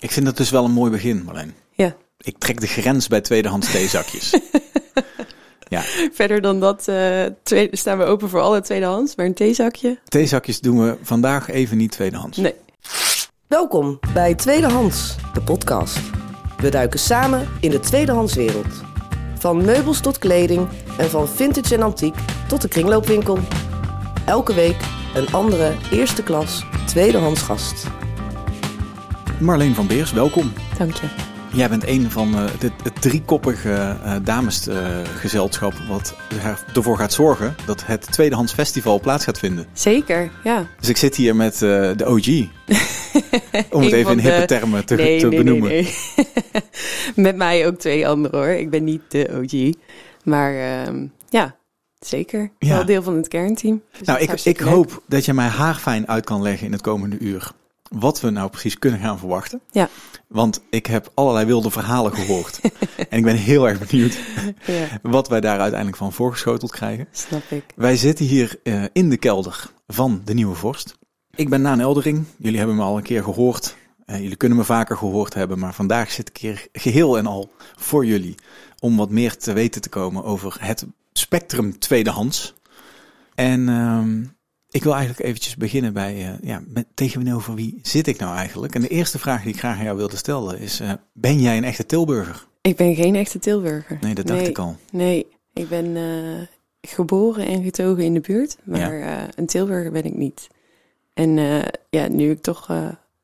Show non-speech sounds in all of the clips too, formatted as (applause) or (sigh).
Ik vind dat dus wel een mooi begin, Marleen. Ja. Ik trek de grens bij tweedehands theezakjes. (laughs) ja, Verder dan dat eh, tweede, staan we open voor alle tweedehands, maar een theezakje? theezakjes doen we vandaag even niet tweedehands. Nee. Welkom bij Tweedehands, de podcast. We duiken samen in de tweedehandswereld. Van meubels tot kleding en van vintage en antiek tot de kringloopwinkel. Elke week een andere eerste klas tweedehands gast. Marleen van Beers, welkom. Dank je. Jij bent een van eh, het, het driekoppige eh, damesgezelschap wat er- ervoor gaat zorgen dat het tweedehands festival plaats gaat vinden. Zeker, ja. Dus ik zit hier met eh, de OG. (laughs) Om het even in hippe de- termen te, nee, te nee, benoemen. nee, nee. (laughs) Met mij ook twee anderen hoor. Ik ben niet de OG. Maar ehm, ja, zeker. Ja. Wel deel van het kernteam. Dus Nou, ik, ik leuk. hoop dat je mij haarfijn uit kan leggen in het komende uur. Wat we nou precies kunnen gaan verwachten. Ja. Want ik heb allerlei wilde verhalen gehoord. (laughs) en ik ben heel erg benieuwd Ja, wat wij daar uiteindelijk van voorgeschoteld krijgen. snap ik. Wij zitten hier eh, in de kelder van de Nieuwe Vorst. Ik ben Naan Eldering. Jullie hebben me al een keer gehoord. Eh, jullie kunnen me vaker gehoord hebben. Maar vandaag zit ik hier geheel en al voor jullie. Om wat meer te weten te komen over het spectrum tweedehands. En ehm, ik wil eigenlijk eventjes beginnen bij, eh, ja, met, tegenover wie zit ik nou eigenlijk? En de eerste vraag die ik graag aan jou wilde stellen is, eh, ben jij een echte Tilburger? Ik ben geen echte Tilburger. Nee, dat dacht Nee. ik al. Nee, ik ben eh, geboren en getogen in de buurt, maar een Tilburger ben ik niet. En ja, nu ik toch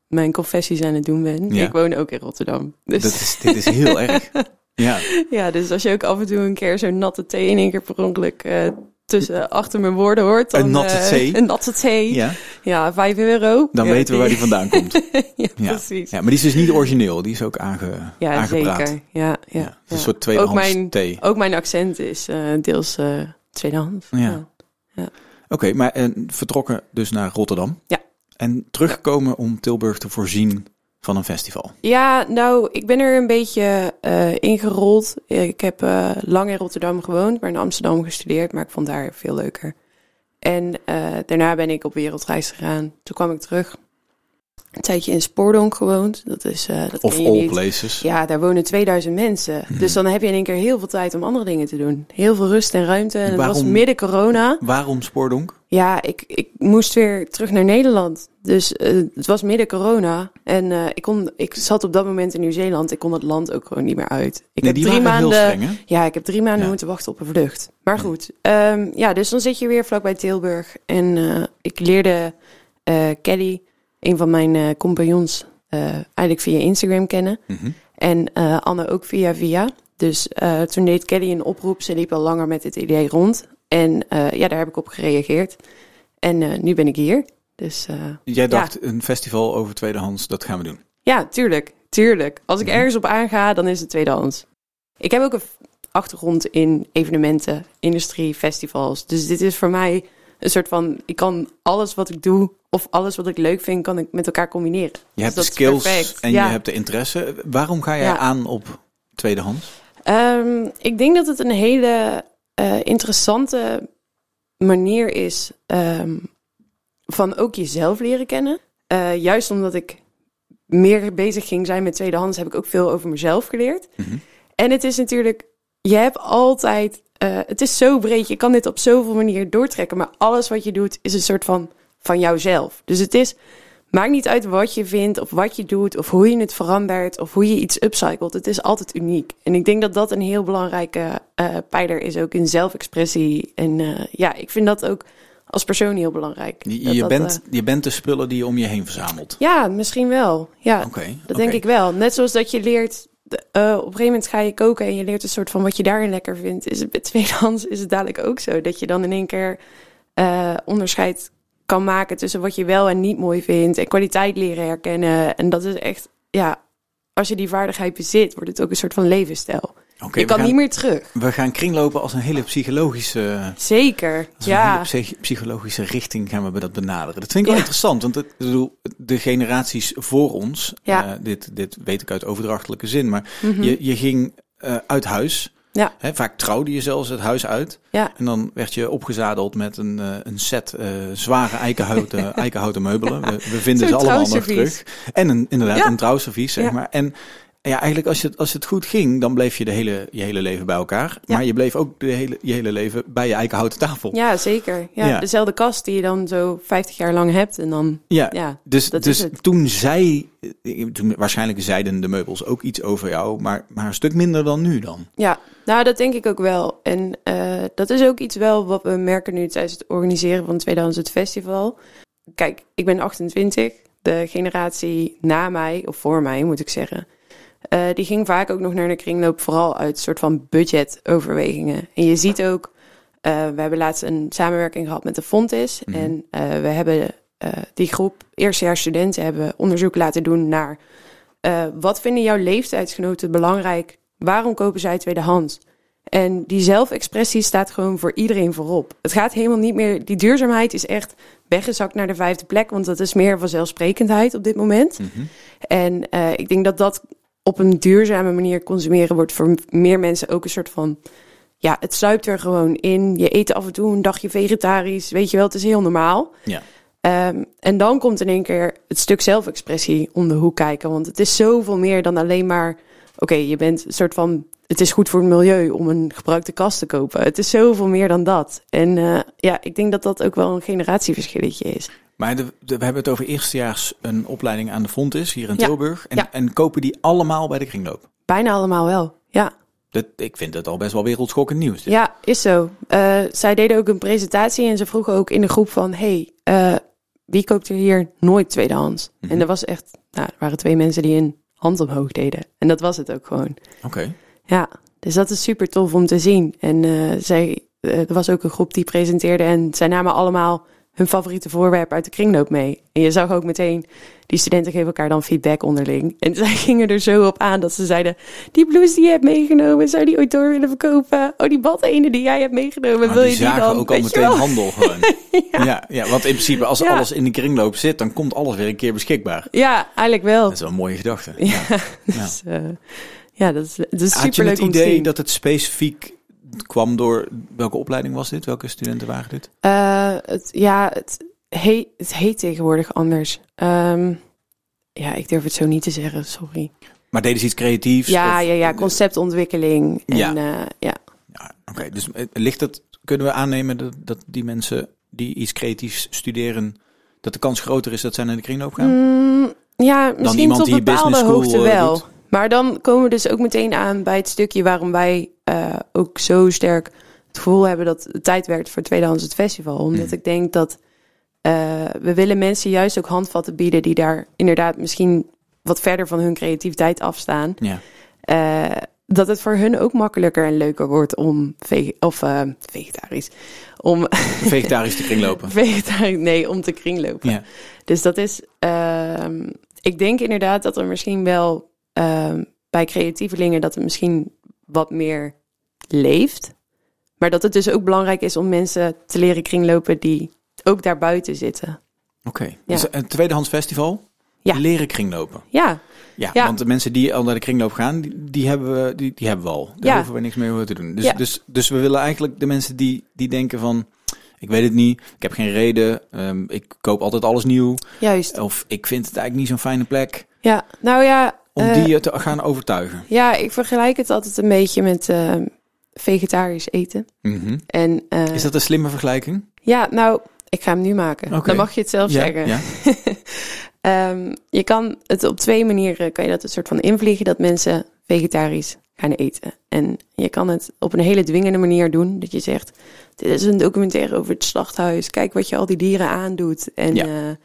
mijn confessies aan het doen ben, Ja. ik woon ook in Rotterdam. Dus Dat is, dit is heel erg. (laughs) Ja, ja, dus als je ook af en toe een keer zo'n natte thee in één keer per ongeluk tussen achter mijn woorden hoort, dan (laughs) Een natte eh, thee? een natte thee, ja, ja, vijf euro. dan Ja, weten we waar die vandaan komt. (laughs) ja, Ja. precies. Ja, maar die is dus niet origineel. Die is ook aange, Ja, aangepraat. zeker. Ja, ja, een soort tweedehands Ook mijn- thee. Ook mijn accent is eh, deels eh tweedehands. Ja. Oké, maar en vertrokken dus naar Rotterdam. Ja. En teruggekomen om Tilburg te voorzien van een festival. Ja, nou, ik ben er een beetje eh, ingerold. Ik heb eh, lang in Rotterdam gewoond, maar in Amsterdam gestudeerd, maar ik vond daar veel leuker. En eh, daarna ben ik op wereldreis gegaan. Toen kwam ik terug. Een tijdje in Spoordonk gewoond. Dat is, eh dat Of all places. Ja, daar wonen 2000 mensen. Mhm. Dus dan heb je in één keer heel veel tijd om andere dingen te doen. Heel veel rust en ruimte. En het was Waarom- midden corona. Waarom Spoordonk? Ja, ik, ik moest weer terug naar Nederland. Dus eh, het was midden corona. En eh, ik, kon, ik zat op dat moment in Nieuw-Zeeland. Ik kon het land ook gewoon niet meer uit. Ik nee, heb die drie maanden. heel streng, hè? Ja, ik heb drie maanden Ja. moeten wachten op een vlucht. Maar goed, ehm, ja, dus dan zit je weer vlakbij Tilburg. En ik leerde Kelly, een van mijn eh, compagnons, eh, eigenlijk via Instagram kennen. Mhm. En eh, Anne ook via via. Dus toen deed Kelly een oproep. Ze liep al langer met het idee rond. En ja, daar heb ik op gereageerd. En nu ben ik hier. Dus Jij dacht, een festival over tweedehands, dat gaan we doen. ja, tuurlijk. Tuurlijk. Als ik Mhm. ergens op aanga, dan is het tweedehands. Ik heb ook een achtergrond in evenementen, industrie, festivals. Dus dit is voor mij een soort van... Ik kan alles wat ik doe of alles wat ik leuk vind, kan ik met elkaar combineren. Je hebt de skills en Ja. je hebt de interesse. Waarom ga jij Ja. aan op tweedehands? Ehm, ik denk dat het een hele eh, interessante manier is ehm, van ook jezelf leren kennen. Eh, juist omdat ik meer bezig ging zijn met tweedehands, heb ik ook veel over mezelf geleerd. Mhm. En het is natuurlijk, je hebt altijd, eh, het is zo breed, je kan dit op zoveel manieren doortrekken, maar alles wat je doet is een soort van van jouzelf. Dus het is, maakt niet uit wat je vindt of wat je doet of hoe je het verandert of hoe je iets upcycelt. Het is altijd uniek. En ik denk dat dat een heel belangrijke eh pijler is ook in zelfexpressie. En eh, ja, ik vind dat ook als persoon heel belangrijk. Je, Dat je dat, bent, je bent de spullen die je om je heen verzamelt. ja, misschien wel. Ja, dat denk ik wel. Net zoals dat je leert, eh, op een gegeven moment ga je koken en je leert een soort van wat je daarin lekker vindt. Is het bij (laughs) tweedehands is het dadelijk ook zo. Dat je dan in één keer eh, onderscheid kan maken tussen wat je wel en niet mooi vindt. En kwaliteit leren herkennen. En dat is echt, ja, als je die vaardigheid bezit, wordt het ook een soort van levensstijl. Je we kan gaan- niet meer terug. We gaan kringlopen als een hele psychologische, Zeker, als een ja. hele psych- psychologische richting gaan we dat benaderen. Dat vind ik wel interessant, want het, ik bedoel, de generaties voor ons, Ja. eh, dit, dit weet ik uit overdrachtelijke zin, maar Mhm. je, je ging eh, uit huis Ja. Hè, vaak trouwde je zelfs het huis uit. Ja. En dan werd je opgezadeld met een, eh, een set zware eikenhouten, (laughs) eikenhouten meubelen. We, we vinden ze allemaal nog terug. En een, inderdaad Ja. een trouwservies, zeg maar. En ja, eigenlijk als, je, als het goed ging, dan bleef je de hele, je hele leven bij elkaar. Ja. Maar je bleef ook de hele, je hele leven bij je eikenhouten tafel. Ja, zeker. Ja, Ja. Dezelfde kast die je dan zo 50 jaar lang hebt. En dan, Ja, ja, Dus, dat is dus het. toen eh, toen, waarschijnlijk zeiden de meubels ook iets over jou, maar, maar een stuk minder dan nu dan. Ja, nou dat denk ik ook wel. En eh, dat is ook iets wel wat we merken nu tijdens het organiseren van Tweedehands het festival. Kijk, ik ben 28. De generatie na mij, of voor mij moet ik zeggen, eh, die ging vaak ook nog naar de kringloop, vooral uit soort van budgetoverwegingen. En je ziet ook, eh, we hebben laatst een samenwerking gehad met de Fontis. Mhm. En eh, we hebben die groep eerstejaars studenten hebben onderzoek laten doen naar wat vinden jouw leeftijdsgenoten belangrijk? Waarom kopen zij tweedehands? En die zelfexpressie staat gewoon voor iedereen voorop. Het gaat helemaal niet meer. Die duurzaamheid is echt weggezakt naar de vijfde plek, want dat is meer vanzelfsprekendheid op dit moment. En eh, ik denk dat dat op een duurzame manier consumeren wordt voor meer mensen ook een soort van. Ja, het sluipt er gewoon in. Je eet af en toe een dagje vegetarisch. Weet je wel, het is heel normaal. Ja. Ehm, en dan komt in één keer het stuk zelfexpressie om de hoek kijken. Want het is zoveel meer dan alleen maar... Oké, je bent een soort van... Het is goed voor het milieu om een gebruikte kast te kopen. Het is zoveel meer dan dat. En eh, ja, ik denk dat dat ook wel een generatieverschilletje is. Maar de, de- we hebben het over eerstejaars een opleiding aan de Fontis hier in Ja. Tilburg. En, Ja. en kopen die allemaal bij de kringloop. Bijna allemaal wel, ja. Dat, ik vind het al best wel wereldschokkend nieuws. dit. Ja, is zo. Eh, zij deden ook een presentatie en ze vroegen ook in de groep van... hey, eh, wie koopt er hier nooit tweedehands? Mhm. En er was echt... Nou, er waren twee mensen die een hand omhoog deden. En dat was het ook gewoon. Oké. Ja, dus dat is super tof om te zien. En eh, zij, er was ook een groep die presenteerde en zij namen allemaal hun favoriete voorwerp uit de kringloop mee. En je zag ook meteen, die studenten geven elkaar dan feedback onderling. En (laughs) zij gingen er zo op aan dat ze zeiden, die blouse die je hebt meegenomen, zou die ooit door willen verkopen? Oh, die badene die jij hebt meegenomen, Maar wil die je die zagen dan? ook al meteen handel gewoon. (laughs) ja. Ja, want in principe als Ja. alles in de kringloop zit, dan komt alles weer een keer beschikbaar. Ja, eigenlijk wel. Dat is wel een mooie gedachte. Ja. Ja, (laughs) dus, eh, ja dat is, dat is Had je het idee dat het specifiek kwam door... Welke opleiding was dit? Welke studenten waren dit? Eh, het, ja, het heet, het heet tegenwoordig anders. Ehm, ja, ik durf het zo niet te zeggen, sorry. Maar deden ze iets creatiefs? Ja, of- ja, ja, conceptontwikkeling. En, Ja. ja. ja. Ja, Oké, dus eh, ligt het, kunnen we aannemen dat, dat die mensen die iets creatiefs studeren, dat de kans groter is dat zij naar de kringloop gaan? Mm, ja, misschien iemand tot die bepaalde business school, hoogte eh, wel. doet. Maar dan komen we dus ook meteen aan bij het stukje waarom wij eh, ook zo sterk het gevoel hebben dat het tijd werd voor tweedehands het festival. Omdat Hmm. ik denk dat eh, we willen mensen juist ook handvatten bieden die daar inderdaad misschien wat verder van hun creativiteit afstaan. Ja. Eh, dat het voor hun ook makkelijker en leuker wordt om of vegetarisch, om (laughs) Vegetarisch te kringlopen. vegetarisch, nee, om te kringlopen. Ja. Dus dat is, ehm, ik denk inderdaad dat er misschien wel bij creatievelingen dat het misschien wat meer leeft. Maar dat het dus ook belangrijk is om mensen te leren kringlopen die ook daar buiten zitten. Oké, dus een tweedehands festival, Ja. leren kringlopen. Ja, Ja, Ja. want de mensen die al naar de kringloop gaan, die, die, hebben, we, die, die hebben we al. Daar hoeven we niks meer over te doen. Dus, Ja. dus, dus we willen eigenlijk de mensen die, die denken van, ik weet het niet, ik heb geen reden, ehm, ik koop altijd alles nieuw. juist. Of ik vind het eigenlijk niet zo'n fijne plek. Ja, nou ja. Om eh, die te gaan overtuigen. Ja, ik vergelijk het altijd een beetje met eh, vegetarisch eten. Mhm. En, eh, Is dat een slimme vergelijking? Ja, nou, ik ga hem nu maken. Dan mag je het zelf ja, zeggen. ja. (laughs) Ehm, je kan het op twee manieren kan je dat een soort van invliegen dat mensen vegetarisch gaan eten. En je kan het op een hele dwingende manier doen. Dat je zegt, dit is een documentaire over het slachthuis. Kijk wat je al die dieren aandoet. En Ja. ja,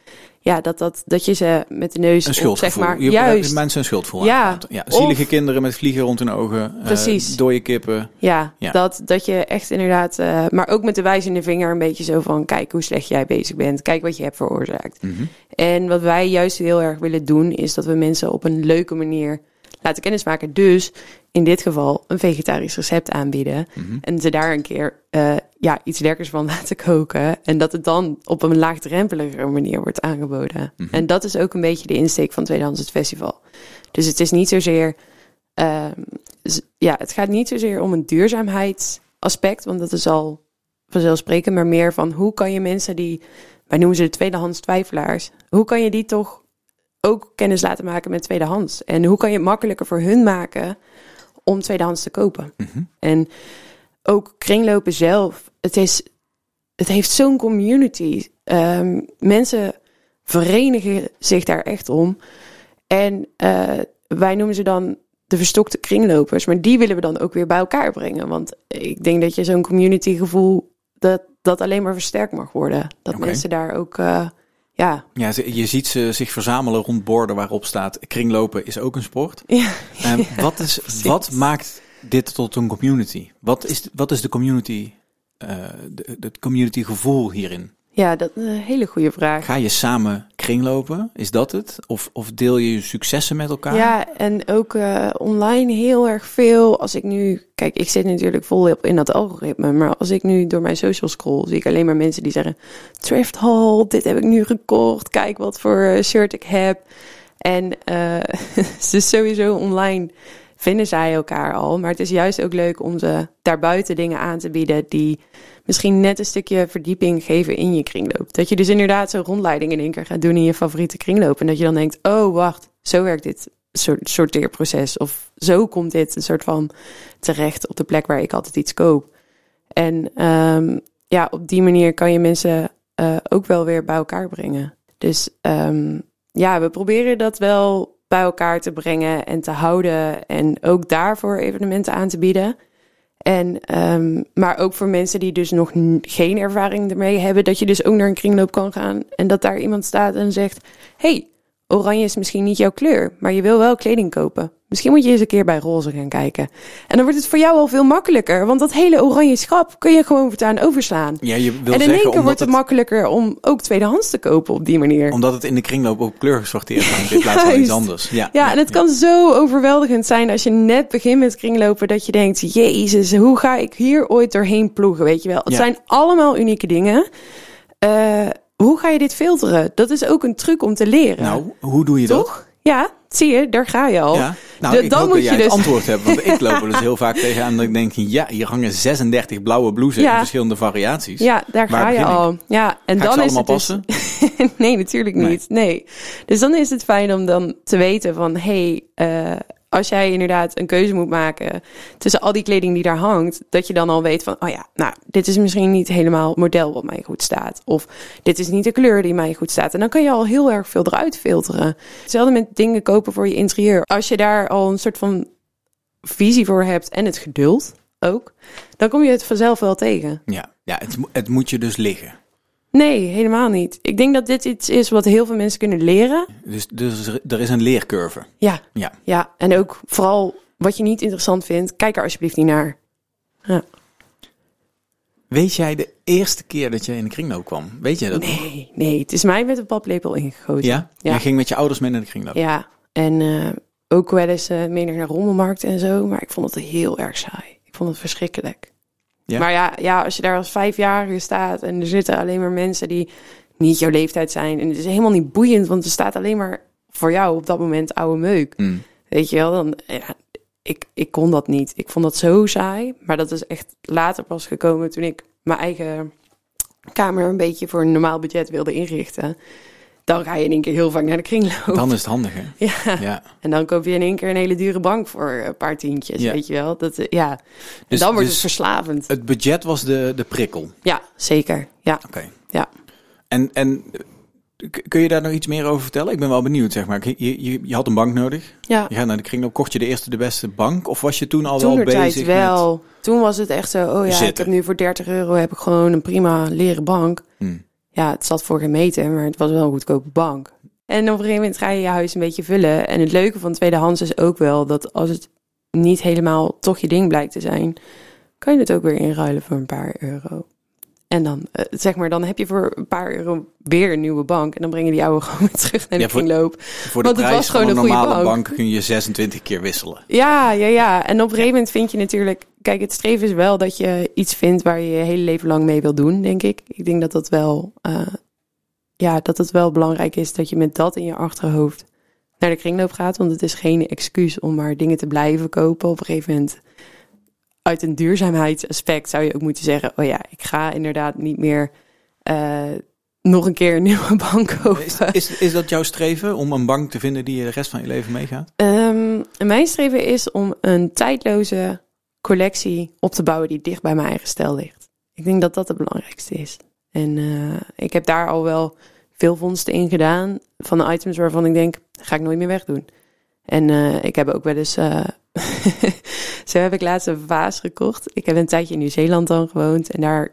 ja dat, dat, dat je ze met de neus Een op, zeg maar. Je- Juist, Mensen een schuldgevoel Ja, aanpraten. ja. Zielige of- kinderen met vliegen rond hun ogen. eh, Precies. dode kippen. ja, Ja. Dat, dat je echt inderdaad... eh, maar ook met de wijzende vinger een beetje zo van... Kijk hoe slecht jij bezig bent. Kijk wat je hebt veroorzaakt. Mhm. En wat wij juist heel erg willen doen, is dat we mensen op een leuke manier laten kennismaken. Dus in dit geval een vegetarisch recept aanbieden. Mhm. En ze daar een keer eh, ja, iets lekkers van (laughs) laten koken. En dat het dan op een laagdrempelige manier wordt aangeboden. Mhm. En dat is ook een beetje de insteek van Tweedehands het Festival. Dus het is niet zozeer ehm, ja, het gaat niet zozeer om een duurzaamheidsaspect, want dat is al vanzelfsprekend, maar meer van hoe kan je mensen die, wij noemen ze de tweedehands twijfelaars, hoe kan je die toch ook kennis laten maken met tweedehands? En hoe kan je het makkelijker voor hun maken om tweedehands te kopen? Mhm. En ook kringlopen zelf, het, is, het heeft zo'n community. Ehm, mensen verenigen zich daar echt om. En eh, wij noemen ze dan de verstokte kringlopers. Maar die willen we dan ook weer bij elkaar brengen. Want ik denk dat je zo'n community gevoel, dat, dat alleen maar versterkt mag worden. Dat mensen daar ook, eh, ja, Ja, je ziet ze zich verzamelen rond borden waarop staat kringlopen is ook een sport. ja, (laughs) En wat, is, wat maakt dit tot een community? Wat is, wat is de community, eh het community gevoel hierin? ja, dat is een hele goede vraag. Ga je samen kringlopen? Is dat het? Of, of deel je je successen met elkaar? Ja, en ook eh, online heel erg veel. Als ik nu, kijk, ik zit natuurlijk volop in dat algoritme, maar als ik nu door mijn social scroll, zie ik alleen maar mensen die zeggen: Thrift Haul, dit heb ik nu gekocht, kijk wat voor eh, shirt ik heb. En (laughs) dus sowieso online vinden zij elkaar al, maar het is juist ook leuk om ze daarbuiten dingen aan te bieden die misschien net een stukje verdieping geven in je kringloop. Dat je dus inderdaad zo'n rondleiding in één keer gaat doen in je favoriete kringloop. En dat je dan denkt, oh wacht, zo werkt dit sorteerproces. Of zo komt dit een soort van terecht op de plek waar ik altijd iets koop. En ehm, ja, op die manier kan je mensen eh, ook wel weer bij elkaar brengen. Dus ehm, ja, we proberen dat wel bij elkaar te brengen en te houden. En ook daarvoor evenementen aan te bieden. En, ehm, maar ook voor mensen die dus nog geen ervaring ermee hebben, dat je dus ook naar een kringloop kan gaan en dat daar iemand staat en zegt: hey, oranje is misschien niet jouw kleur, maar je wil wel kleding kopen. Misschien moet je eens een keer bij roze gaan kijken. En dan wordt het voor jou al veel makkelijker, want dat hele oranje schap kun je gewoon voortaan overslaan. Ja, je wil en in één keer wordt het het, makkelijker om ook tweedehands te kopen op die manier. omdat het in de kringloop ook kleur gesorteerd hangt in plaats van iets anders. Ja, Ja, en het kan zo overweldigend zijn als je net begint met kringlopen dat je denkt, jezus, hoe ga ik hier ooit doorheen ploegen, weet je wel. Het zijn allemaal unieke dingen. Eh, hoe ga je dit filteren? Dat is ook een truc om te leren. Nou, hoe doe je dat? Ja, zie je, daar ga je al. Ja. Nou, De- ik dan hoop moet dat jij je het dus- antwoord hebt. Want ik loop er dus (laughs) heel vaak tegenaan dat ik denk, ja, hier hangen 36 blauwe blouses Ja. in verschillende variaties. Ja, daar Waar ga je ik? al. Ja, en Ga dan ze is allemaal het dus... passen? (laughs) nee, natuurlijk niet. Nee. Dus dan is het fijn om dan te weten van... hey, eh, als jij inderdaad een keuze moet maken... tussen al die kleding die daar hangt... dat je dan al weet van... oh ja, nou, dit is misschien niet helemaal model wat mij goed staat. Of dit is niet de kleur die mij goed staat. En dan kan je al heel erg veel eruit filteren. Hetzelfde met dingen kopen voor je interieur. Als je daar al een soort van visie voor hebt... en het geduld ook... dan kom je het vanzelf wel tegen. Ja, ja het, het moet je dus liggen. Nee, helemaal niet. Ik denk dat dit iets is wat heel veel mensen kunnen leren. Dus, dus er- is een leercurve. Ja, Ja. ja. En ook vooral wat je niet interessant vindt, kijk er alsjeblieft niet naar. Ja. Weet jij de eerste keer dat je in de kringloop kwam? Weet je dat? nog? Nee, nee, het is mij met een paplepel ingegoten. Ja? Ja. Je ging met je ouders mee naar de kringloop? Ja, en eh, ook wel eens eh mee naar rommelmarkt en zo, maar ik vond het heel erg saai. Ik vond het verschrikkelijk. Ja? Maar ja, ja, als je daar als vijfjarige staat en er zitten alleen maar mensen die niet jouw leeftijd zijn en het is helemaal niet boeiend, want er staat alleen maar voor jou op dat moment oude meuk. Hmm. Weet je wel, dan, ja, ik, ik kon dat niet. Ik vond dat zo saai. Maar dat is echt later pas gekomen toen ik mijn eigen kamer een beetje voor een normaal budget wilde inrichten. Dan ga je in één keer heel vaak naar de kringloop. Dan is het handig, hè? Ja. Ja. En dan koop je in één keer een hele dure bank voor een paar tientjes, Ja. weet je wel. Dat, eh, ja. En Dus- dan wordt dus- het verslavend. Het budget was de, de prikkel. Ja, zeker. Ja, Oké. ja. En, en k- kun je daar nog iets meer over vertellen? Ik ben wel benieuwd, zeg maar. Je, je, je had een bank nodig. ja. Je gaat naar de kringloop. Kocht je de eerste de beste bank? Of was je toen al Toen wel bezig wel. Toen was het echt zo, oh ja, ik heb nu voor 30 euro heb ik gewoon een prima leren bank. met... Hmm. Ja, het zat voor geen meter, maar het was wel een goedkope bank. En op een gegeven moment ga je je huis een beetje vullen. En het leuke van tweedehands is ook wel dat als het niet helemaal toch je ding blijkt te zijn, kan je het ook weer inruilen voor een paar euro. En dan, eh, zeg maar, dan heb je voor een paar euro weer een nieuwe bank. En dan breng je die oude (laughs) gewoon weer terug naar de Ja, kringloop. Voor de Want het prijs was gewoon van een een normale bank. bank kun je 26 keer wisselen. Ja, ja, ja. En op een gegeven moment vind je natuurlijk... Kijk, het streven is wel dat je iets vindt waar je je hele leven lang mee wil doen, denk ik. Ik denk dat dat wel... eh, ja, dat het wel belangrijk is dat je met dat in je achterhoofd naar de kringloop gaat. Want het is geen excuus om maar dingen te blijven kopen. Op een gegeven moment, uit een duurzaamheidsaspect zou je ook moeten zeggen... oh ja, ik ga inderdaad niet meer eh, nog een keer een nieuwe (laughs) bank kopen. Is, is, is dat jouw streven om een bank te vinden die je de rest van je leven meegaat? En mijn streven is om een tijdloze collectie op te bouwen die dicht bij mijn eigen stijl ligt. Ik denk dat dat het belangrijkste is. En eh, ik heb daar al wel veel vondsten in gedaan van de items waarvan ik denk, ga ik nooit meer wegdoen. En eh, ik heb ook wel eens, (laughs) zo heb ik laatst een vaas gekocht. Ik heb een tijdje in Nieuw-Zeeland dan gewoond en daar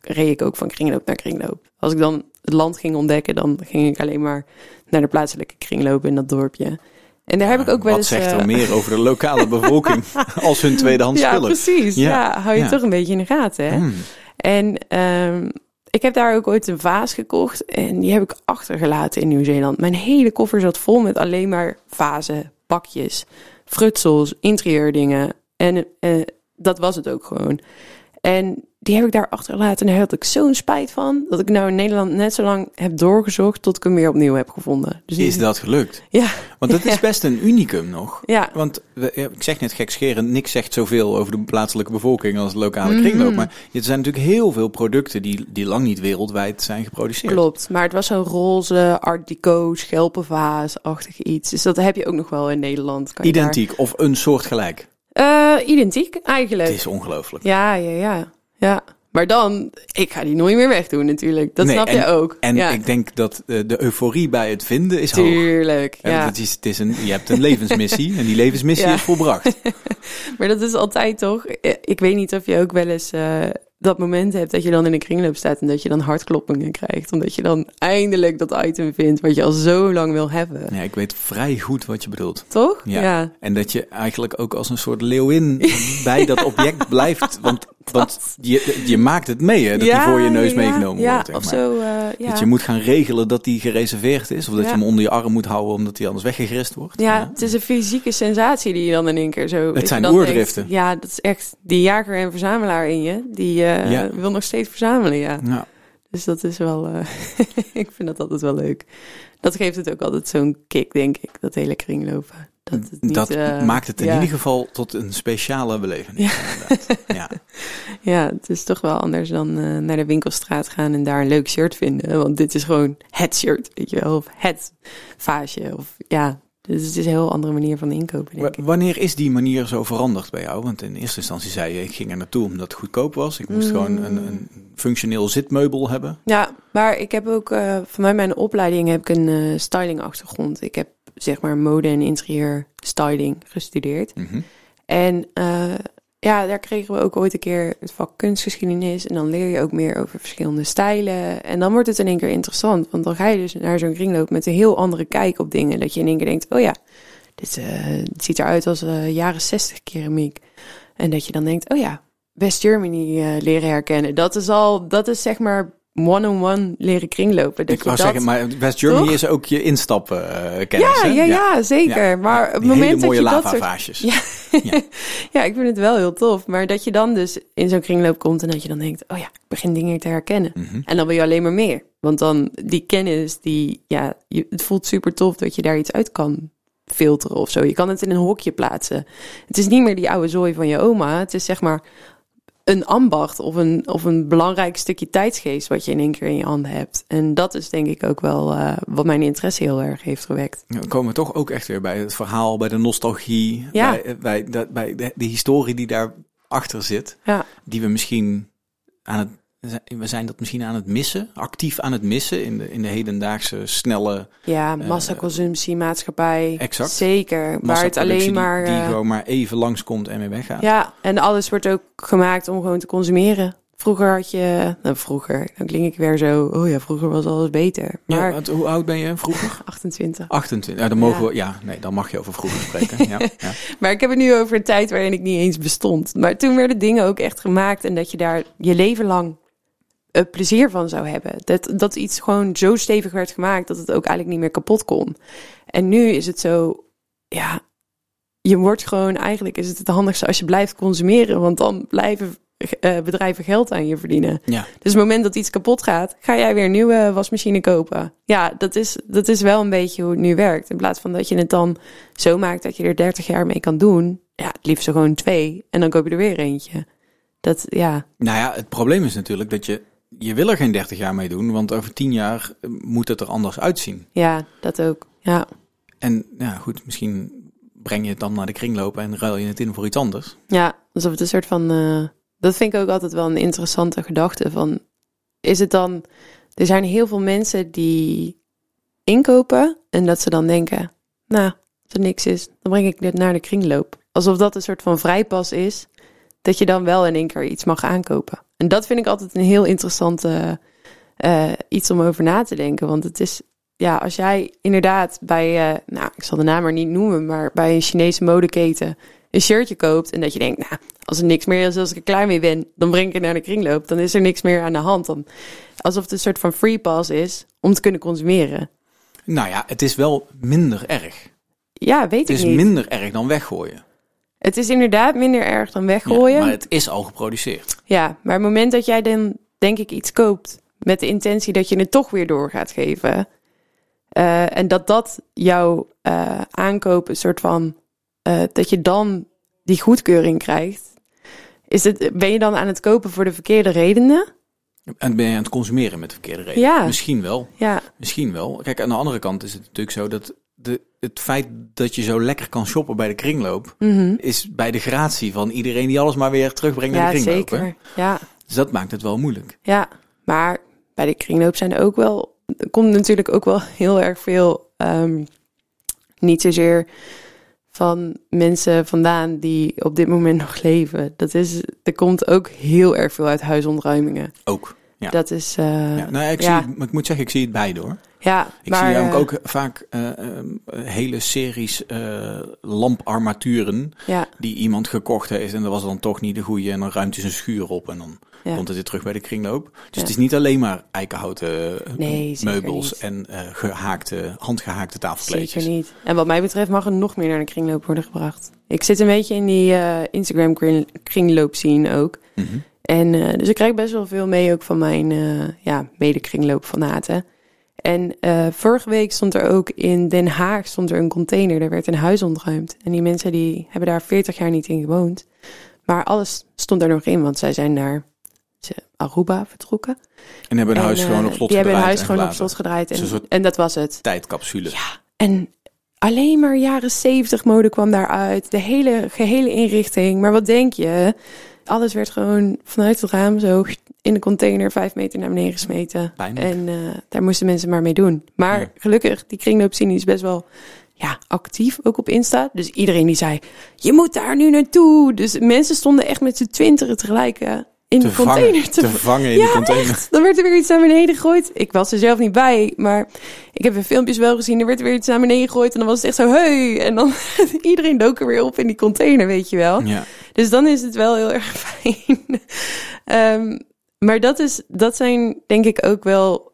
reed ik ook van kringloop naar kringloop. Als ik dan het land ging ontdekken, dan ging ik alleen maar naar de plaatselijke kringloop in dat dorpje. En daar heb ik ook wel Wat eens... zegt eh, er meer over de lokale (laughs) bevolking als hun tweedehands ja, spullen? precies. Ja, Ja, hou je ja. toch een beetje in de gaten. Hè? Hmm. En ehm, ik heb daar ook ooit een vaas gekocht en die heb ik achtergelaten in Nieuw-Zeeland. Mijn hele koffer zat vol met alleen maar vazen, bakjes, frutsels, interieurdingen. En eh, dat was het ook gewoon. En die heb ik daar achtergelaten en daar had ik zo'n spijt van... dat ik nou in Nederland net zo lang heb doorgezocht tot ik hem weer opnieuw heb gevonden. Dus Is dat gelukt? Ja, Want dat (laughs) is best een unicum nog. ja. Want ik zeg net gekscherend, niks zegt zoveel over de plaatselijke bevolking als de lokale kringloop. Maar er zijn natuurlijk heel veel producten die, die lang niet wereldwijd zijn geproduceerd. Klopt, maar het was zo'n roze art deco schelpenvaas-achtig iets. Dus dat heb je ook nog wel in Nederland. Kan daar- Identiek of een soortgelijk. Eh, identiek eigenlijk. Het is ongelooflijk. Ja, ja, ja, ja. Maar dan, ik ga die nooit meer wegdoen natuurlijk. Dat Nee, snap je ook. En ja. ik denk dat eh, de euforie bij het vinden is hoog. Tuurlijk, ja. dat is, het is een, je hebt een levensmissie en die levensmissie Ja. is volbracht. (laughs) Maar dat is altijd toch... eh, Ik weet niet of je ook wel eens eh, dat moment hebt dat je dan in een kringloop staat... en dat je dan hartkloppingen krijgt. Omdat je dan eindelijk dat item vindt wat je al zo lang wil hebben. Ja, ik weet vrij goed wat je bedoelt. Toch? Ja. En dat je eigenlijk ook als een soort leeuwin (laughs) bij dat object blijft. Want, want je, je maakt het mee, hè, dat die voor je neus ja, ja. meegenomen ja, wordt. zeg of zo, eh, ja. Dat je moet gaan regelen dat die gereserveerd is. Of dat Ja. je hem onder je arm moet houden omdat hij anders weggegrist wordt. Ja, het is een fysieke sensatie die je dan in één keer zo... je zijn oerdriften. denkt, ja, dat is echt die jager en verzamelaar in je. Die eh, Ja. wil nog steeds verzamelen, ja. Ja. Dus dat is wel... eh, (laughs) ik vind dat altijd wel leuk. Dat geeft het ook altijd zo'n kick, denk ik. Dat hele kringlopen. Dat, het niet, dat eh, maakt het in ja. ieder geval tot een speciale belevenis. inderdaad. Ja. (laughs) Ja, het is toch wel anders dan eh, naar de winkelstraat gaan en daar een leuk shirt vinden. Want dit is gewoon het shirt, weet je wel. Of het vaasje. Of ja, dus het is een heel andere manier van inkopen, denk ik. Wanneer is die manier zo veranderd bij jou? Want in eerste instantie zei je, ik ging er naartoe omdat het goedkoop was. Ik moest Mm. gewoon een, een functioneel zitmeubel hebben. Ja, maar ik heb ook, eh vanuit mijn opleiding heb ik een eh, styling achtergrond. Ik heb zeg maar mode en interieur styling gestudeerd. Mhm. En eh, ja, daar kregen we ook ooit een keer het vak kunstgeschiedenis. En dan leer je ook meer over verschillende stijlen. En dan wordt het in één keer interessant. Want dan ga je dus naar zo'n kringloop met een heel andere kijk op dingen. Dat je in één keer denkt, oh ja, dit het ziet eruit als eh, jaren zestig keramiek. En dat je dan denkt, oh ja, West Germany leren herkennen. Dat is al, dat is zeg maar one-on-one leren kringlopen. Dat Ik wou dat... zeggen, maar West Germany Toch? is ook je instappen eh kennis. ja, ja, ja, zeker. Ja. Maar op het moment hele dat je dat soort. Ja. Ja. (laughs) ja, ik vind het wel heel tof. Maar dat je dan dus in zo'n kringloop komt en dat je dan denkt, oh ja, ik begin dingen te herkennen. Mhm. En dan wil je alleen maar meer. Want dan die kennis, die, ja, je, het voelt super tof dat je daar iets uit kan filteren of zo. Je kan het in een hokje plaatsen. Het is niet meer die oude zooi van je oma. Het is zeg maar een ambacht of een, of een belangrijk stukje tijdsgeest wat je in één keer in je handen hebt. En dat is denk ik ook wel eh, wat mijn interesse heel erg heeft gewekt. Dan komen we toch ook echt weer bij het verhaal, bij de nostalgie, Ja. bij, eh, bij, dat, bij de, de historie die daarachter zit. Ja. Die we misschien aan het, we zijn dat misschien aan het missen, actief aan het missen in de, in de hedendaagse snelle Ja, massaconsumptie, maatschappij. exact. Zeker. Waar het alleen maar. Die, eh, gewoon maar even langskomt en weer weggaat. ja, en alles wordt ook gemaakt om gewoon te consumeren. Vroeger had je. Nou, vroeger. Dan klink ik weer zo. Oh ja, vroeger was alles beter. Ja, Maar want hoe oud ben je vroeger? (laughs) 28. 28. Ja, dan mogen Ja. we. Ja, nee, dan mag je over vroeger spreken. Ja, (laughs) ja. Maar ik heb het nu over een tijd waarin ik niet eens bestond. Maar toen werden dingen ook echt gemaakt. En dat je daar je leven lang eh, plezier van zou hebben. Dat, dat iets gewoon zo stevig werd gemaakt dat het ook eigenlijk niet meer kapot kon. En nu is het zo, ja, je wordt gewoon, eigenlijk is het het handigste als je blijft consumeren. Want dan blijven eh, bedrijven geld aan je verdienen. Ja. Dus op het moment dat iets kapot gaat, ga jij weer een nieuwe wasmachine kopen. Ja, dat is, dat is wel een beetje hoe het nu werkt. In plaats van dat je het dan zo maakt dat je er 30 jaar mee kan doen. Ja, het liefst gewoon twee. En dan koop je er weer eentje. Dat, ja, Nou ja, het probleem is natuurlijk dat je, je wil er geen 30 jaar mee doen, want over 10 jaar eh, moet het er anders uitzien. ja, dat ook. Ja, En ja, goed, misschien breng je het dan naar de kringloop en ruil je het in voor iets anders. ja alsof het een soort van... eh, dat vind ik ook altijd wel een interessante gedachte. Van, is het dan... Er zijn heel veel mensen die inkopen en dat ze dan denken... Nou, als er niks is, dan breng ik dit naar de kringloop. Alsof dat een soort van vrijpas is, dat je dan wel in één keer iets mag aankopen. En dat vind ik altijd een heel interessante eh, iets om over na te denken. Want het is, ja, als jij inderdaad bij, eh, nou, ik zal de naam maar niet noemen, maar bij een Chinese modeketen een shirtje koopt en dat je denkt, nou, als er niks meer is, als ik er klaar mee ben, dan breng ik het naar de kringloop. Dan is er niks meer aan de hand. Dan, alsof het een soort van free pass is om te kunnen consumeren. Nou ja, het is wel minder erg. Ja, weet Het ik is niet. minder erg dan weggooien. Het is inderdaad minder erg dan Ja, weggooien. maar het is al geproduceerd. Ja, maar het moment dat jij dan, denk ik, iets koopt met de intentie dat je het toch weer door gaat geven. eh, en dat dat jouw eh, aankoop een soort van, eh, dat je dan die goedkeuring krijgt. Is het, ben je dan aan het kopen voor de verkeerde redenen? En ben je aan het consumeren met de verkeerde reden? Ja. Misschien wel. Ja, Misschien wel. Kijk, aan de andere kant is het natuurlijk zo dat de, het feit dat je zo lekker kan shoppen bij de kringloop, mhm. is bij de gratie van iedereen die alles maar weer terugbrengt naar de kringloop. hè? zeker. Ja, Dus dat maakt het wel moeilijk. ja, maar bij de kringloop zijn er ook wel, er komt natuurlijk ook wel (laughs) heel erg veel, ehm, niet zozeer van mensen vandaan die op dit moment (laughs) nog leven. Dat is, er komt ook heel erg veel uit huisontruimingen. Ook. Ja. Dat is, eh, Ja, nou, ik. Zie, ik moet zeggen, ik zie het beide hoor. Ik maar zie namelijk eh, ook vaak eh, ehm, hele series eh, lamparmaturen ja, die iemand gekocht heeft en dat was dan toch niet de goede en dan ruimt hij zijn schuur op en dan ja. komt het weer terug bij de kringloop. Dus Ja. het is niet alleen maar eikenhouten Nee, meubels en eh, gehaakte, handgehaakte tafelkleedjes. Zeker niet. En wat mij betreft mag er nog meer naar de kringloop worden gebracht. Ik zit een beetje in die Instagram kring, kringloop scene ook. Mhm. En dus ik krijg best wel veel mee ook van mijn ja, mede-kringloopfanaten. En eh, vorige week stond er ook in Den Haag stond er een container. Er werd een huis ontruimd. En die mensen die hebben daar 40 jaar niet in gewoond. Maar alles stond er nog in, want zij zijn naar Aruba vertrokken. En hebben een En, huis eh, gewoon op slot Die hebben een gedraaid huis en gewoon op slot gedraaid. En, en dat was het. Tijdcapsule. Ja, en alleen maar jaren 70 mode kwam daaruit. De hele gehele inrichting. Maar wat denk je? Alles werd gewoon vanuit het raam zo in de container vijf meter naar beneden gesmeten. Pijnlijk. En eh, daar moesten mensen maar mee doen. Maar Ja. gelukkig, die kringloopscene is best wel ja, actief, ook op Insta. Dus iedereen die zei, je moet daar nu naartoe. Dus mensen stonden echt met z'n twintigen tegelijk in de container vangen, te te vangen in Ja, de container. echt. Dan werd er weer iets naar beneden gegooid. Ik was er zelf niet bij, maar ik heb de filmpjes wel gezien. Er werd weer iets naar beneden gegooid en dan was het echt zo, hey. En dan (laughs) iedereen dook er weer op in die container, weet je wel. Ja. Dus dan is het wel heel erg (laughs) fijn. Ehm, maar dat, is, dat zijn denk ik ook wel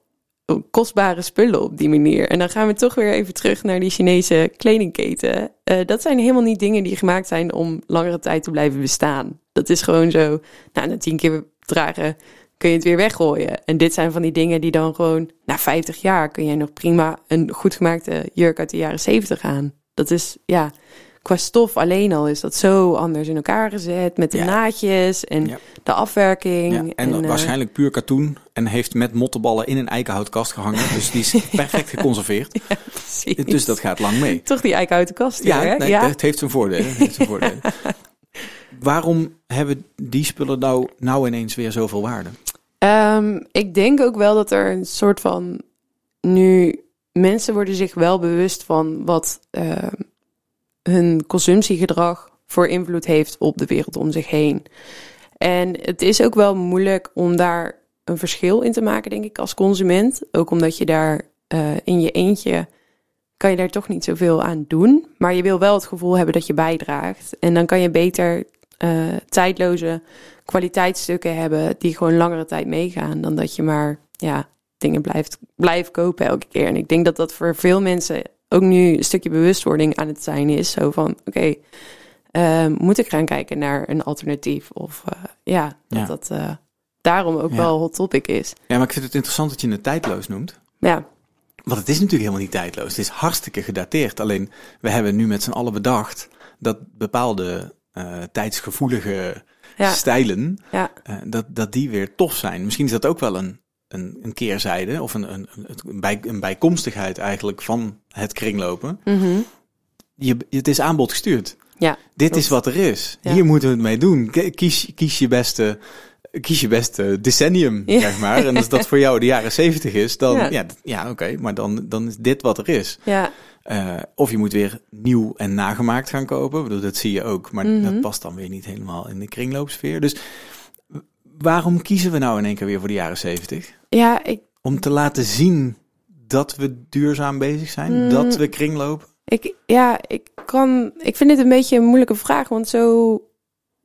kostbare spullen op die manier. En dan gaan we toch weer even terug naar die Chinese kledingketen. Eh, dat zijn helemaal niet dingen die gemaakt zijn om langere tijd te blijven bestaan. Dat is gewoon zo, nou, na tien keer dragen kun je het weer weggooien. En dit zijn van die dingen die dan gewoon, na 50 jaar kun jij nog prima een goed gemaakte jurk uit de jaren 70 aan. Dat is, ja, qua stof alleen al is dat zo anders in elkaar gezet. Met de Ja. naadjes en Ja. de afwerking. Ja, en, eh, waarschijnlijk puur katoen en heeft met mottenballen in een eikenhoutkast gehangen. Dus die is (laughs) perfect geconserveerd. Dus dat gaat lang mee. Toch die eikenhouten kast nee, ja. het heeft zijn voordelen. het heeft zijn voordelen. (laughs) Waarom hebben die spullen nou, nou ineens weer zoveel waarde? Ehm, ik denk ook wel dat er een soort van nu mensen worden zich wel bewust van wat ehm, hun consumptiegedrag voor invloed heeft op de wereld om zich heen. En het is ook wel moeilijk om daar een verschil in te maken, denk ik, als consument. Ook omdat je daar eh, in je eentje kan je daar toch niet zoveel aan doen. Maar je wil wel het gevoel hebben dat je bijdraagt. En dan kan je beter eh, tijdloze kwaliteitsstukken hebben die gewoon langere tijd meegaan dan dat je maar ja, dingen blijft, blijft kopen elke keer. En ik denk dat dat voor veel mensen ook nu een stukje bewustwording aan het zijn is. Zo van, oké, eh, moet ik gaan kijken naar een alternatief. Of eh, ja, dat Ja. dat daarom ook Ja. wel hot topic is. Ja, maar ik vind het interessant dat je het tijdloos noemt. Ja, Want het is natuurlijk helemaal niet tijdloos. Het is hartstikke gedateerd. Alleen, we hebben nu met z'n allen bedacht dat bepaalde eh, tijdsgevoelige ja, stijlen, ja, eh, dat, dat die weer tof zijn. Misschien is dat ook wel een, een, een keerzijde of een, een, een, bij, een bijkomstigheid eigenlijk van het kringlopen. mhm. Je, het is aanbod gestuurd. ja, Dit Klopt. is wat er is. Ja. Hier moeten we het mee doen. Kies, kies je beste, kies je beste decennium, Ja. zeg maar. En als dat voor jou de jaren zeventig is, dan Ja. ja, oké, maar dan, dan is dit wat er is. ja, Eh, of je moet weer nieuw en nagemaakt gaan kopen. Ik bedoel, dat zie je ook, maar Mhm. dat past dan weer niet helemaal in de kringloopsfeer. Dus waarom kiezen we nou in één keer weer voor de jaren zeventig? ja, ik, Om te laten zien dat we duurzaam bezig zijn, Mm. dat we kringlopen. ik, ja, ik kan, ik vind dit een beetje een moeilijke vraag, want zo,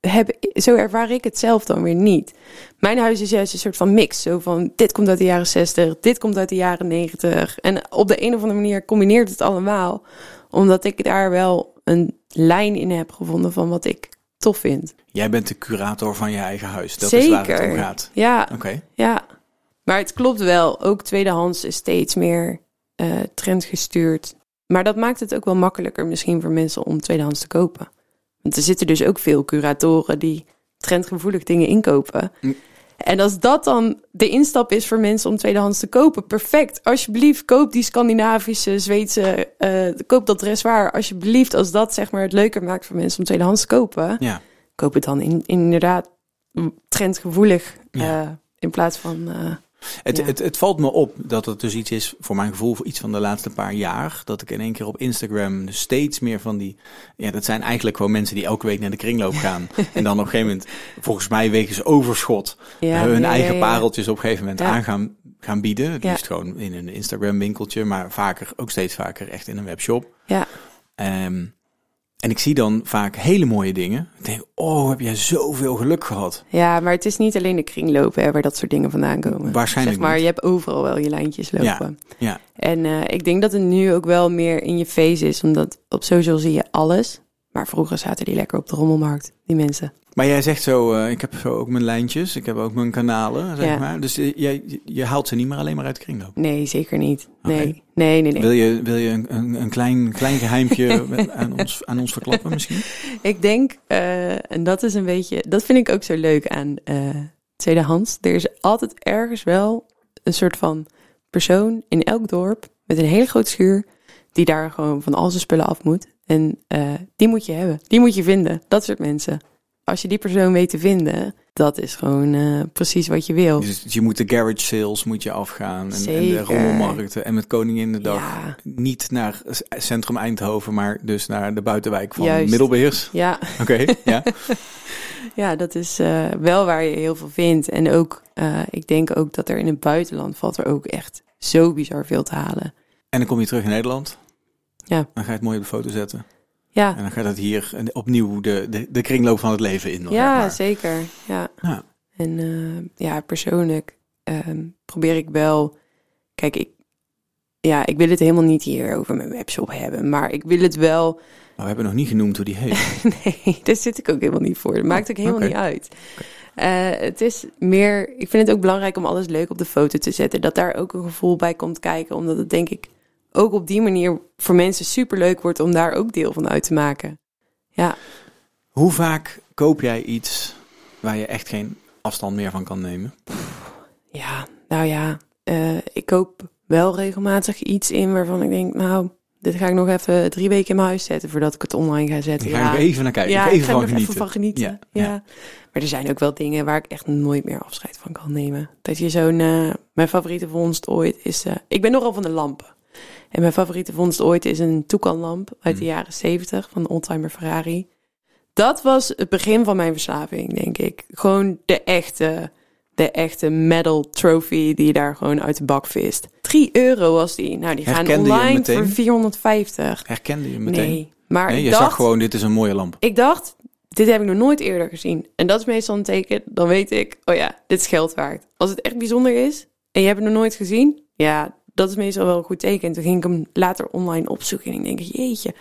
heb, zo ervaar ik het zelf dan weer niet. Mijn huis is juist een soort van mix, zo van dit komt uit de jaren 60, dit komt uit de jaren 90. En op de een of andere manier combineert het allemaal, omdat ik daar wel een lijn in heb gevonden van wat ik tof vind. Jij bent de curator van je eigen huis. Dat is waar het om gaat. Ja, Oké. Ja, maar het klopt wel. Ook tweedehands is steeds meer eh trendgestuurd. Maar dat maakt het ook wel makkelijker misschien voor mensen om tweedehands te kopen. Want er zitten dus ook veel curatoren die trendgevoelig dingen inkopen. Mm. En als dat dan de instap is voor mensen om tweedehands te kopen, perfect. Alsjeblieft, koop die Scandinavische, Zweedse, eh, koop dat dressoir. Alsjeblieft, als dat zeg maar het leuker maakt voor mensen om tweedehands te kopen, Ja. koop het dan in, inderdaad trendgevoelig Ja. eh, in plaats van. eh, Het, Ja. het, het valt me op dat het dus iets is, voor mijn gevoel, voor iets van de laatste paar jaar. Dat ik in één keer op Instagram dus steeds meer van die. Ja, dat zijn eigenlijk gewoon mensen die elke week naar de kringloop gaan. (laughs) en dan op een gegeven moment, volgens mij, wegens overschot. ja, hun ja, eigen pareltjes op een gegeven moment aan gaan, gaan bieden. Het liefst gewoon in een Instagram winkeltje, maar vaker, ook steeds vaker echt in een webshop. Ja, Ehm, en ik zie dan vaak hele mooie dingen. Ik denk, oh, heb jij zoveel geluk gehad. ja, maar het is niet alleen de kringlopen hè, waar dat soort dingen vandaan komen. Waarschijnlijk Zeg maar, niet. je hebt overal wel je lijntjes lopen. Ja, En eh, ik denk dat het nu ook wel meer in je face is, omdat op social zie je alles. Maar vroeger zaten die lekker op de rommelmarkt, die mensen. Maar jij zegt zo, eh, ik heb zo ook mijn lijntjes, ik heb ook mijn kanalen, zeg Ja. maar. Dus eh, jij, je haalt ze niet meer alleen maar uit de kringloop. Nee, zeker niet. Nee, nee, nee, nee. Wil je, wil je een, een, een klein, klein geheimpje (laughs) aan, ons, aan ons verklappen misschien? (laughs) Ik denk, eh, en dat is een beetje, dat vind ik ook zo leuk aan eh, tweedehands. Er is altijd ergens wel een soort van persoon in elk dorp met een hele grote schuur die daar gewoon van al zijn spullen af moet. En die moet je hebben, die moet je vinden. Dat soort mensen. Als je die persoon weet te vinden, dat is gewoon eh, precies wat je wil. Dus je moet de garage sales moet je afgaan en, en de rommelmarkten en met Koningin de dag. Ja, Niet naar centrum Eindhoven, maar dus naar de buitenwijk van Juist. Middelbeers. ja. (laughs) Oké, ja. (laughs) Ja, dat is eh, wel waar je heel veel vindt. En ook, eh, ik denk ook dat er in het buitenland valt er ook echt zo bizar veel te halen. En dan kom je terug in Nederland. Ja. Dan ga je het mooi op de foto zetten. Ja, En dan gaat het hier opnieuw de, de, de kringloop van het leven in. ja maar. zeker. Ja. Ja. En eh, ja, persoonlijk ehm, probeer ik wel... Kijk, ik, ja, ik wil het helemaal niet hier over mijn webshop hebben. Maar ik wil het wel... Maar we hebben nog niet genoemd hoe die heet. (laughs) Nee, daar zit ik ook helemaal niet voor. Dat maakt ook helemaal oké. niet uit. Eh, het is meer... Ik vind het ook belangrijk om alles leuk op de foto te zetten. Dat daar ook een gevoel bij komt kijken. Omdat het denk ik ook op die manier voor mensen super leuk wordt... om daar ook deel van uit te maken. Ja, Hoe vaak koop jij iets waar je echt geen afstand meer van kan nemen? Ja, nou ja, eh, ik koop wel regelmatig iets in waarvan ik denk, nou, dit ga ik nog even drie weken in mijn huis zetten voordat ik het online ga zetten. Daar ga ja, ik even naar kijken. ja, ik ik even van genieten. even van genieten. Ja, Ja, ja. Maar er zijn ook wel dingen waar ik echt nooit meer afscheid van kan nemen. Dat je zo'n, eh, mijn favoriete vondst ooit is, eh, ik ben nogal van de lampen. En mijn favoriete vondst ooit is een Toucan-lamp uit de Hmm. jaren 70 van de oldtimer Ferrari. Dat was het begin van mijn verslaving, denk ik. Gewoon de echte, de echte medal trophy die je daar gewoon uit de bak vist. 3 euro was die. Nou, die gaan Herkende online voor 450. Herkende je meteen? Nee, maar Nee, je dacht, zag gewoon, dit is een mooie lamp. ik dacht, dit heb ik nog nooit eerder gezien. En dat is meestal een teken, dan weet ik, oh ja, dit is geld waard. Als het echt bijzonder is en je hebt het nog nooit gezien, ja, dat is meestal wel een goed teken. En toen ging ik hem later online opzoeken en ik denk, jeetje,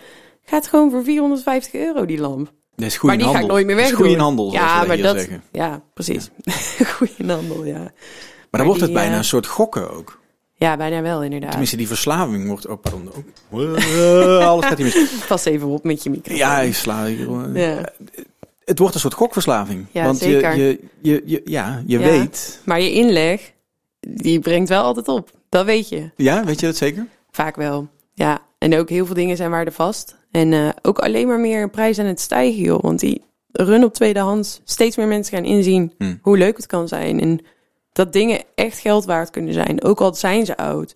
gaat gewoon voor 450 euro die lamp. Dat is goed maar die ga ik handel. nooit meer Dat is wegdoen. goed in handel, ja, maar dat, zeggen. ja, precies. (laughs) Goed in handel, ja. Maar, maar dan wordt het die, bijna eh, een soort gokken ook. Ja, bijna wel inderdaad. Tenminste, die verslaving wordt... Oh, pardon. Oh. Alles gaat hier mis. (laughs) Pas even op met je microfoon. Ja, ik sla hier. eh, Ja. Het wordt een soort gokverslaving. Ja, Want zeker. Je, je, je, je, ja, je Ja. weet... Maar je inleg, die brengt wel altijd op. Dat weet je. Ja, weet je dat zeker? Vaak wel. Ja, en ook heel veel dingen zijn waardevast. En eh, ook alleen maar meer een prijs aan het stijgen, joh. Want die run op tweedehands, steeds meer mensen gaan inzien Hm. hoe leuk het kan zijn. En dat dingen echt geld waard kunnen zijn, ook al zijn ze oud.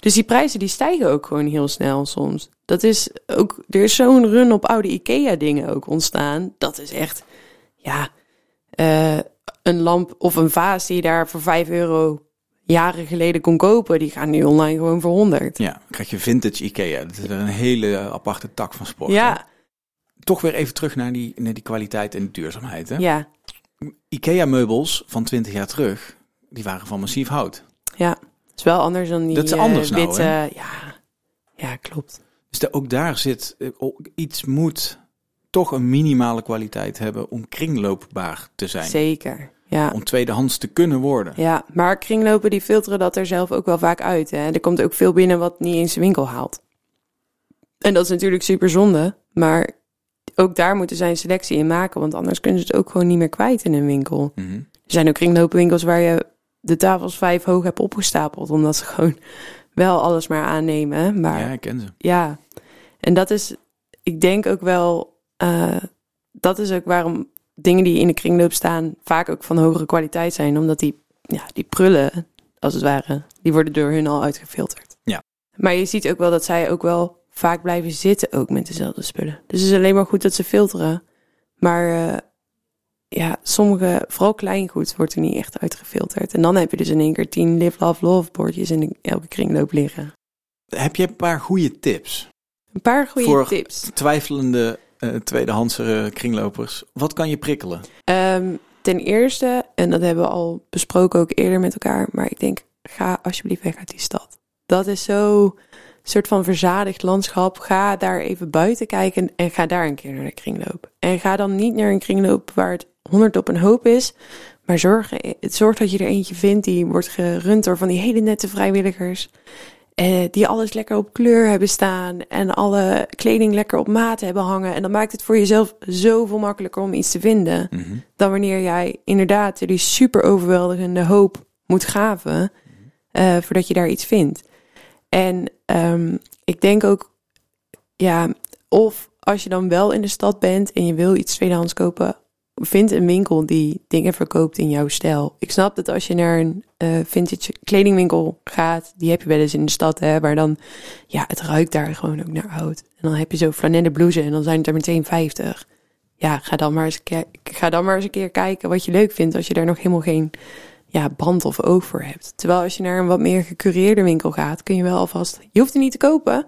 Dus die prijzen die stijgen ook gewoon heel snel soms. Dat is ook, er is zo'n run op oude IKEA dingen ook ontstaan. Dat is echt, ja, eh, een lamp of een vaas die je daar voor 5 euro jaren geleden kon kopen, die gaan nu online gewoon voor 100. Ja, dan krijg je vintage Ikea. Dat is een hele aparte tak van sport. Ja, Toch weer even terug naar die, naar die kwaliteit en duurzaamheid. Hè? ja, Ikea-meubels van 20 jaar terug, die waren van massief hout. ja. Het is wel anders dan die Dat is anders nou, witte. hè? ja. ja, klopt. Dus de- ook daar zit, eh, iets moet toch een minimale kwaliteit hebben om kringloopbaar te zijn. Zeker. Ja. Om tweedehands te kunnen worden. Ja, maar kringlopen die filteren dat er zelf ook wel vaak uit. Hè? Er komt ook veel binnen wat niet eens de winkel haalt. En dat is natuurlijk super zonde. Maar ook daar moeten zij een selectie in maken. Want anders kunnen ze het ook gewoon niet meer kwijt in een winkel. Mhm. Er zijn ook kringloopwinkels waar je de tafels vijf hoog hebt opgestapeld. Omdat ze gewoon wel alles maar aannemen. Maar Ja, ik ken ze. ja, en dat is, ik denk ook wel, eh, dat is ook waarom dingen die in de kringloop staan vaak ook van hogere kwaliteit zijn. Omdat die, ja, die prullen, als het ware, die worden door hun al uitgefilterd. Ja. Maar je ziet ook wel dat zij ook wel vaak blijven zitten ook met dezelfde spullen. Dus het is alleen maar goed dat ze filteren. Maar eh, ja, sommige, vooral kleingoed, wordt er niet echt uitgefilterd. En dan heb je dus in één keer tien Live, Love, Love bordjes in elke kringloop liggen. Heb je een paar goede tips? Een paar goede Voor- tips. Twijfelende eh tweedehandse eh, kringlopers. Wat kan je prikkelen? Ehm, ten eerste, en dat hebben we al besproken ook eerder met elkaar, maar ik denk, ga alsjeblieft weg uit die stad. Dat is zo soort van verzadigd landschap. Ga daar even buiten kijken en ga daar een keer naar de kringloop. En ga dan niet naar een kringloop waar het honderd op een hoop is, maar zorg, zorg dat je er eentje vindt die wordt gerund door van die hele nette vrijwilligers. Eh, die alles lekker op kleur hebben staan en alle kleding lekker op maat hebben hangen. En dan maakt het voor jezelf zoveel makkelijker om iets te vinden Mhm. dan wanneer jij inderdaad die super overweldigende hoop moet gaven eh, voordat je daar iets vindt. En ehm, ik denk ook, ja, of als je dan wel in de stad bent en je wil iets tweedehands kopen, vind een winkel die dingen verkoopt in jouw stijl. Ik snap dat als je naar een eh, vintage kledingwinkel gaat, die heb je wel eens in de stad, hè, waar dan, ja, het ruikt daar gewoon ook naar oud. En dan heb je zo flanellen blouse en dan zijn het er meteen 50 ja, ga dan, maar eens, ga dan maar eens een keer kijken wat je leuk vindt als je daar nog helemaal geen ja, band of oog voor hebt. Terwijl als je naar een wat meer gecureerde winkel gaat, kun je wel alvast, je hoeft het niet te kopen,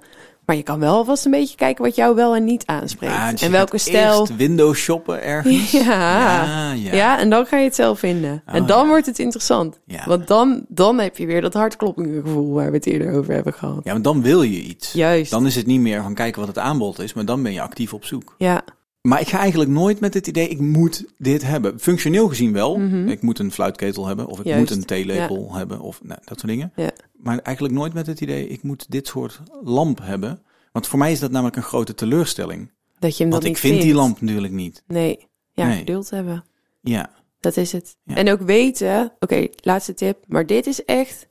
maar je kan wel alvast een beetje kijken wat jou wel en niet aanspreekt. Ah, dus en welke stijl. Eerst window shoppen ergens. (laughs) Ja. ja, Ja. ja. en dan ga je het zelf vinden. en Oh, dan ja. wordt het interessant. Want dan, dan heb je weer dat hartkloppende gevoel waar we het eerder over hebben gehad. Ja, want dan wil je iets. Juist. Dan is het niet meer van kijken wat het aanbod is, maar dan ben je actief op zoek. Ja, Maar ik ga eigenlijk nooit met het idee, ik moet dit hebben. Functioneel gezien wel. Mhm. Ik moet een fluitketel hebben, of ik Juist, moet een theelepel hebben, of nou, dat soort dingen. Ja. Maar eigenlijk nooit met het idee, ik moet dit soort lamp hebben. Want voor mij is dat namelijk een grote teleurstelling. dat je hem Want dan ik vind die lamp natuurlijk niet. Nee, ja, Nee. geduld hebben. Ja, Dat is het. Ja. En ook weten, oké, laatste tip, maar dit is echt,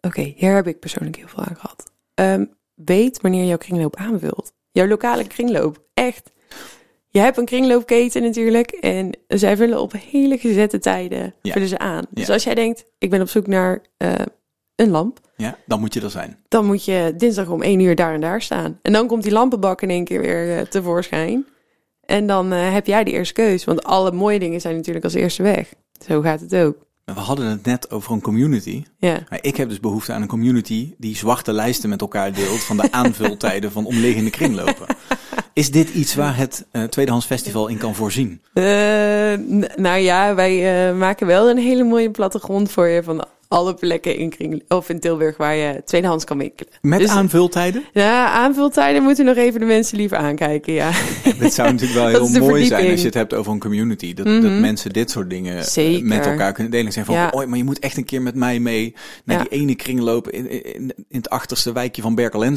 oké, hier heb ik persoonlijk heel veel aan gehad. Ehm, weet wanneer jouw kringloop aanvult. Jouw lokale kringloop, echt. Je hebt een kringloopketen natuurlijk en zij vullen op hele gezette tijden Ja. vullen ze aan. Dus als jij denkt, ik ben op zoek naar eh, een lamp, ja, dan moet je er zijn. dan moet je dinsdag om één uur daar en daar staan. En dan komt die lampenbak in één keer weer eh, tevoorschijn. En dan eh, heb jij de eerste keus. Want alle mooie dingen zijn natuurlijk als eerste weg. Zo gaat het ook. We hadden het net over een community. Ja, Maar ik heb dus behoefte aan een community die zwarte lijsten met elkaar deelt van de aanvultijden van omliggende kringlopen. (laughs) Is dit iets waar het eh, Tweedehands Festival in kan voorzien? Nou ja, wij maken wel een hele mooie plattegrond voor je van alle plekken in, Kring, of in Tilburg waar je tweedehands kan winkelen. Met Dus- aanvultijden? Ja, aanvultijden moeten nog even de mensen liever aankijken, ja. Het zou natuurlijk wel (laughs) heel mooi zijn als je het hebt over een community. Dat, Mhm. dat mensen dit soort dingen eh, Zeker. met elkaar kunnen delen. Zijn van, Ja. oh, maar je moet echt een keer met mij mee naar Ja. die ene kringloop in, in, in het achterste wijkje van Berkel en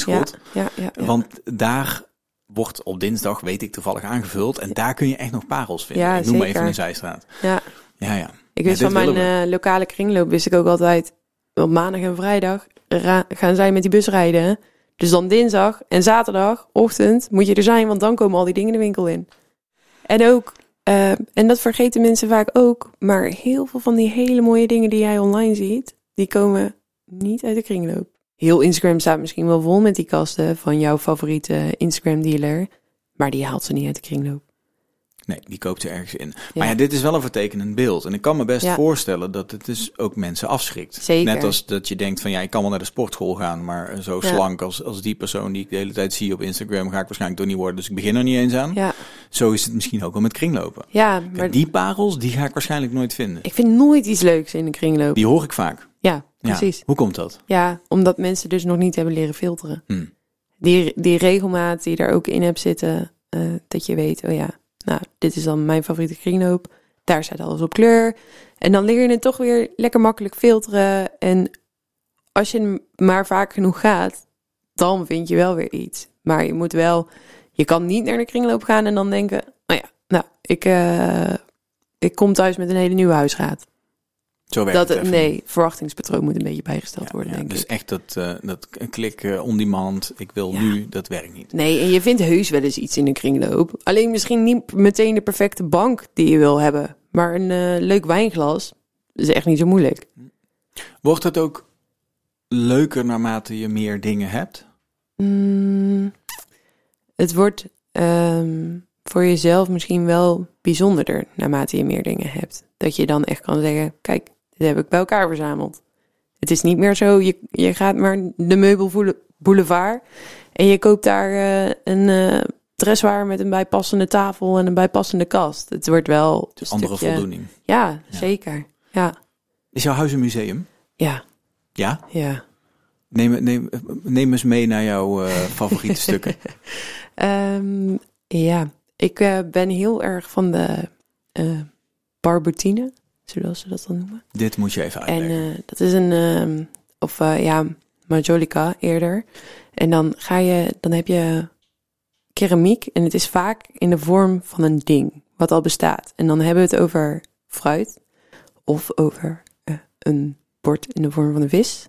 Ja. Want daar wordt op dinsdag, weet ik toevallig, aangevuld. En daar kun je echt nog parels vinden. Noem maar even een zijstraat. ja. Ja, ja. Ik wist Ja, van mijn eh, lokale kringloop, wist ik ook altijd, op maandag en vrijdag gaan zij met die bus rijden. hè. Dus dan dinsdag en zaterdag, ochtend, moet je er zijn, want dan komen al die dingen de winkel in. En ook, eh, en dat vergeten mensen vaak ook, maar heel veel van die hele mooie dingen die jij online ziet, die komen niet uit de kringloop. Heel Instagram staat misschien wel vol met die kasten van jouw favoriete Instagram dealer, maar die haalt ze niet uit de kringloop. Nee, die koopt ze ergens in. Ja. Maar ja, dit is wel een vertekenend beeld. En ik kan me best Ja. voorstellen dat het dus ook mensen afschrikt. Zeker. Net als dat je denkt van ja, ik kan wel naar de sportschool gaan, maar zo Ja. slank als, als die persoon die ik de hele tijd zie op Instagram ga ik waarschijnlijk toch niet worden. Dus ik begin er niet eens aan. Ja, Zo is het misschien ook wel met kringlopen. ja Kijk, maar die parels, die ga ik waarschijnlijk nooit vinden. ik vind nooit iets leuks in de kringloop. Die hoor ik vaak. Ja, Ja. precies. Hoe komt dat? Ja, omdat mensen dus nog niet hebben leren filteren. Hm. Die, die regelmaat die er ook in hebt zitten, eh, dat je weet, oh ja, nou, dit is dan mijn favoriete kringloop. Daar staat alles op kleur. En dan leer je het toch weer lekker makkelijk filteren. En als je maar vaak genoeg gaat, dan vind je wel weer iets. Maar je moet wel, je kan niet naar de kringloop gaan en dan denken, nou ja, nou, ik, eh, ik kom thuis met een hele nieuwe huisraad. Zo werkt Dat, het nee, niet. verwachtingspatroon moet een beetje bijgesteld Ja, worden, ja, denk dus ik. echt dat, eh dat klik eh, on demand, ik wil Ja. nu, dat werkt niet. Nee, en je vindt heus wel eens iets in een kringloop. Alleen misschien niet meteen de perfecte bank die je wil hebben. Maar een eh, leuk wijnglas is echt niet zo moeilijk. Wordt het ook leuker naarmate je meer dingen hebt? Mm, het wordt ehm, voor jezelf misschien wel bijzonderder naarmate je meer dingen hebt. Dat je dan echt kan zeggen, kijk, dit heb ik bij elkaar verzameld. Het is niet meer zo, je, je gaat maar de meubelboulevard en je koopt daar eh, een eh dressoir met een bijpassende tafel en een bijpassende kast. Het wordt wel een andere stukje- voldoening. Ja, Ja. zeker. Ja, Is jouw huis een museum? ja, Ja? ja. Neem, neem, neem eens mee naar jouw eh, favoriete (laughs) stukken. Ehm, ja, ik ben heel erg van de barbotine, zoals ze dat dan noemen. Dit moet je even En uitleggen. eh, dat is een, ehm, of eh, ja, majolica eerder. En dan ga je, dan heb je keramiek en het is vaak in de vorm van een ding, wat al bestaat. En dan hebben we het over fruit, of over eh, een bord in de vorm van een vis,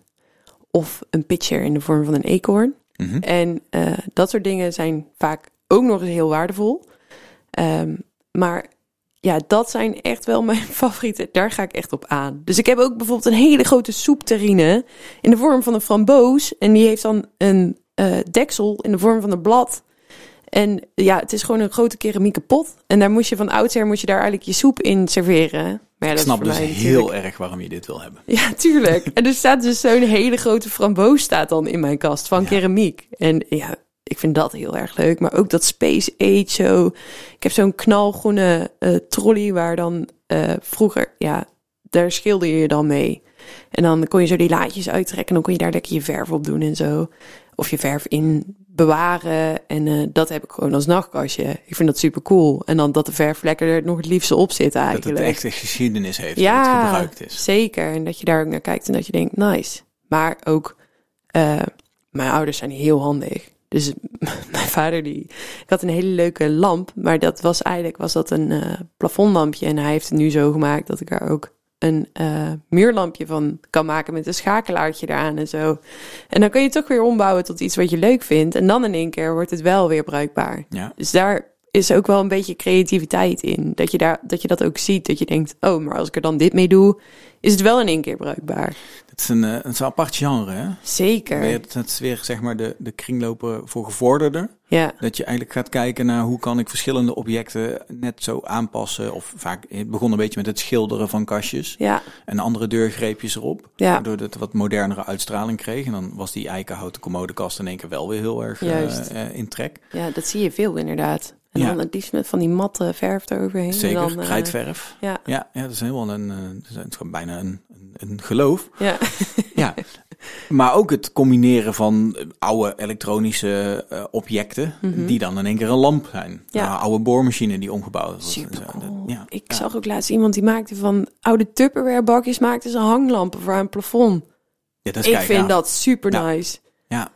of een pitcher in de vorm van een eekhoorn. Mhm. En dat soort dingen zijn vaak ook nog eens heel waardevol. Ehm, maar ja, dat zijn echt wel mijn (laughs) favorieten. Daar ga ik echt op aan. Dus ik heb ook bijvoorbeeld een hele grote soepterrine in de vorm van een framboos. En die heeft dan een eh, deksel in de vorm van een blad. En ja, het is gewoon een grote keramieke pot. En daar moest je van oudsher moet je daar eigenlijk je soep in serveren. Maar ja, ik dat snap dus heel natuurlijk- erg waarom je dit wil hebben. ja, tuurlijk. En er staat dus zo'n hele grote framboos staat dan in mijn kast van Ja. keramiek. En ja, ik vind dat heel erg leuk. Maar ook dat Space Age zo. Ik heb zo'n knalgroene eh, trolley waar dan eh, vroeger, ja, daar schilder je dan mee. En dan kon je zo die laadjes uittrekken en dan kon je daar lekker je verf op doen en zo. Of je verf in bewaren. En eh, dat heb ik gewoon als nachtkastje. Ik vind dat super cool. En dan dat de verfvlekken er nog het liefste op Dat eigenlijk. het echt een geschiedenis heeft Ja, dat het gebruikt is. Zeker. En dat je daar ook naar kijkt en dat je denkt, nice. Maar ook, mijn ouders zijn heel handig. Dus (laughs) mijn vader die... Ik had een hele leuke lamp, maar dat was eigenlijk was dat een eh, plafondlampje. En hij heeft het nu zo gemaakt dat ik er ook een eh, muurlampje van kan maken met een schakelaartje eraan en zo. En dan kan je het toch weer ombouwen tot iets wat je leuk vindt. En dan in één keer wordt het wel weer bruikbaar. Ja. Dus daar is ook wel een beetje creativiteit in. Dat je, daar, dat je dat ook ziet. Dat je denkt, oh, maar als ik er dan dit mee doe, is het wel in één keer bruikbaar. Het is een, eh, het is een apart genre, hè? Zeker. Het is weer zeg maar de, de kringlopen voor gevorderden. Ja, Dat je eigenlijk gaat kijken naar hoe kan ik verschillende objecten net zo aanpassen. Of vaak, het begon een beetje met het schilderen van kastjes. ja, En andere deurgreepjes erop. Ja. Waardoor het wat modernere uitstraling kreeg. En dan was die eikenhouten commodekast in één keer wel weer heel erg eh, eh, in trek. ja, dat zie je veel inderdaad. En Ja. dan het liefst met van die matte verf eroverheen. Zeker, En dan, eh, krijtverf. ja. Ja, ja, dat is helemaal een, eh, dat is gewoon bijna een, een een, een geloof. Ja. Ja. Maar ook het combineren van oude elektronische eh, objecten, die dan in één keer een lamp zijn. Mhm. Ja. Nou, oude boormachine die omgebouwd Super cool. Ja. Ik Ja. zag ook laatst iemand die maakte van oude Tupperware bakjes maakte ze hanglampen voor aan het plafond. Ja, dat is Ik vind dat super nice. Ja.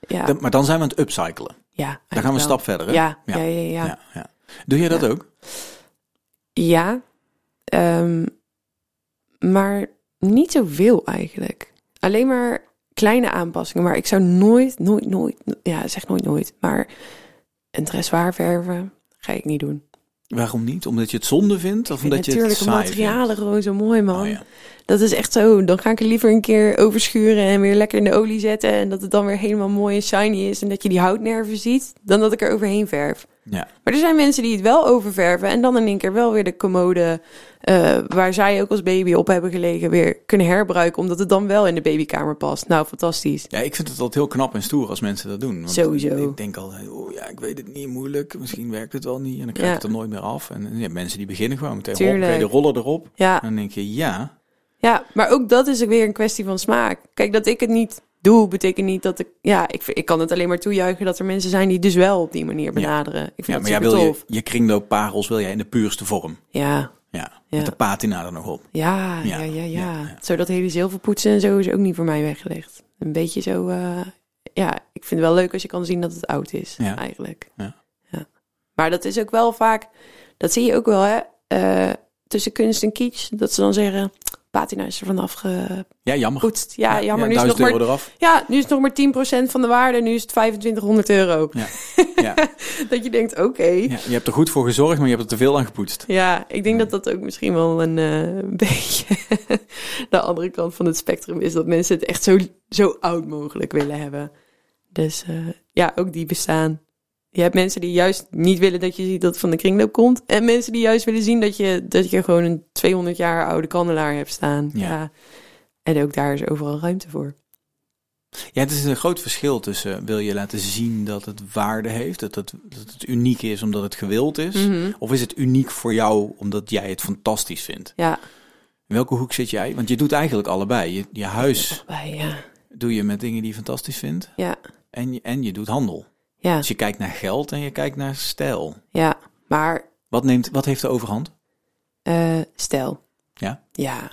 Ja, maar dan zijn we aan het upcyclen. Ja Dan gaan we een stap verder. Hè? Ja, ja, ja, ja. Doe jij dat ook? Ja, ehm, maar niet zoveel eigenlijk. Alleen maar kleine aanpassingen. Maar ik zou nooit, nooit, nooit, ja, zeg nooit, nooit. Maar een dressoir verven ga ik niet doen. Waarom niet? Omdat je het zonde vindt? Of omdat je het natuurlijk saai materialen gewoon zo mooi, man. Oh, ja. Dat is echt zo. Dan ga ik er liever een keer overschuren en weer lekker in de olie zetten. En dat het dan weer helemaal mooi en shiny is. En dat je die houtnerven ziet. Dan dat ik er overheen verf. ja. Maar er zijn mensen die het wel oververven. En dan in één keer wel weer de commode. Eh, waar zij ook als baby op hebben gelegen. weer kunnen herbruiken. Omdat het dan wel in de babykamer past. Nou, fantastisch. Ja, ik vind het altijd heel knap en stoer als mensen dat doen. Want Sowieso. Ik denk altijd, oh ja, ik weet het niet, moeilijk. Misschien werkt het wel niet en dan krijg Ja. ik het er nooit meer af. En ja, mensen die beginnen gewoon meteen, Tuurlijk. de roller erop. Ja, En dan denk je, ja, ja, maar ook dat is ook weer een kwestie van smaak. Kijk, dat ik het niet doe, betekent niet dat ik... Ja, ik, ik kan het alleen maar toejuichen dat er mensen zijn die dus wel op die manier benaderen. Ik vind ja dat maar jij wil je, tof. je kringloopparels wil jij in de puurste vorm. Ja, Ja, Ja. Met de patina er nog op. Ja, Ja, ja, ja. Zo dat hele zilverpoetsen en zo is ook niet voor mij weggelegd. Een beetje zo, eh, ja, ik vind het wel leuk als je kan zien dat het oud is, Ja. eigenlijk. Ja. Ja. Maar dat is ook wel vaak, dat zie je ook wel, hè, eh, tussen kunst en kitsch, dat ze dan zeggen, patina is er vanaf gepoetst. Ja, jammer. Ja, jammer, nu is nog maar, eraf. ja, nu is het nog maar 10% van de waarde, nu is het 2500 euro. Ja. Ja. (laughs) Dat je denkt, oké. ja, je hebt er goed voor gezorgd, maar je hebt er te veel aan gepoetst. Ja, ik denk dat dat ook misschien wel een eh, (laughs) beetje de andere kant van het spectrum is. Dat mensen het echt zo, zo oud mogelijk willen hebben. Dus eh, ja, ook die bestaan. Je hebt mensen die juist niet willen dat je ziet dat het van de kringloop komt. En mensen die juist willen zien dat je, dat je gewoon een 200 jaar oude kandelaar hebt staan. Ja. Ja. En ook daar is overal ruimte voor. Ja, het is een groot verschil tussen wil je laten zien dat het waarde heeft, dat het, dat het uniek is omdat het gewild is, Mhm. of is het uniek voor jou omdat jij het fantastisch vindt? Ja, In welke hoek zit jij? Want je doet eigenlijk allebei. Je, je huis bij, ja. doe je met dingen die je fantastisch vindt Ja, en je, en je doet handel. Ja, Dus je kijkt naar geld en je kijkt naar stijl. ja. Maar Wat, neemt, wat heeft de overhand? eh stel. Ja? Ja,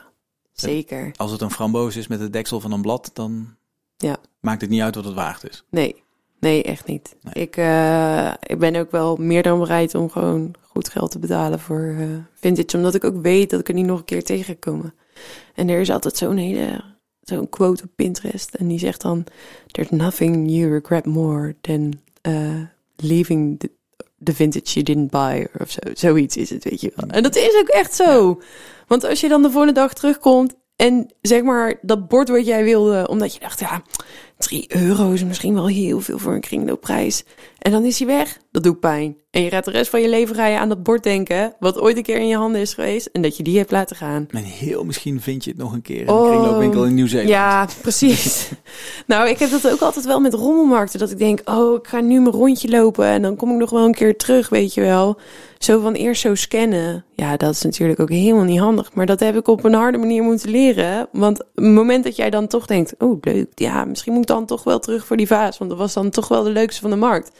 zeker. Als het een framboos is met het deksel van een blad, dan Ja. maakt het niet uit wat het waard is. Nee, nee, echt niet. Nee. Ik, eh, ik ben ook wel meer dan bereid om gewoon goed geld te betalen voor eh, vintage. Omdat ik ook weet dat ik er niet nog een keer tegen. En er is altijd zo'n hele, zo'n quote op Pinterest. En die zegt dan, there's nothing you regret more than eh, leaving the, the vintage you didn't buy. Of zo, zoiets is het, weet je wel. En dat is ook echt zo. Want als je dan de volgende dag terugkomt en zeg maar dat bord wat jij wilde, omdat je dacht, ja, 3 euro is misschien wel heel veel voor een kringloopprijs. En dan is hij weg. Dat doet pijn. En je gaat de rest van je leven je aan dat bord denken, wat ooit een keer in je handen is geweest, en dat je die hebt laten gaan. En heel misschien vind je het nog een keer in Oh, een kringloopwinkel in Nieuw-Zeeland. Ja, precies. (laughs) nou, ik heb dat ook altijd wel met rommelmarkten. Dat ik denk, oh, ik ga nu mijn rondje lopen en dan kom ik nog wel een keer terug, weet je wel. Zo van eerst zo scannen. Ja, dat is natuurlijk ook helemaal niet handig. Maar dat heb ik op een harde manier moeten leren. Want het moment dat jij dan toch denkt, oh, leuk. Ja, misschien moet dan toch wel terug voor die vaas. Want dat was dan toch wel de leukste van de markt.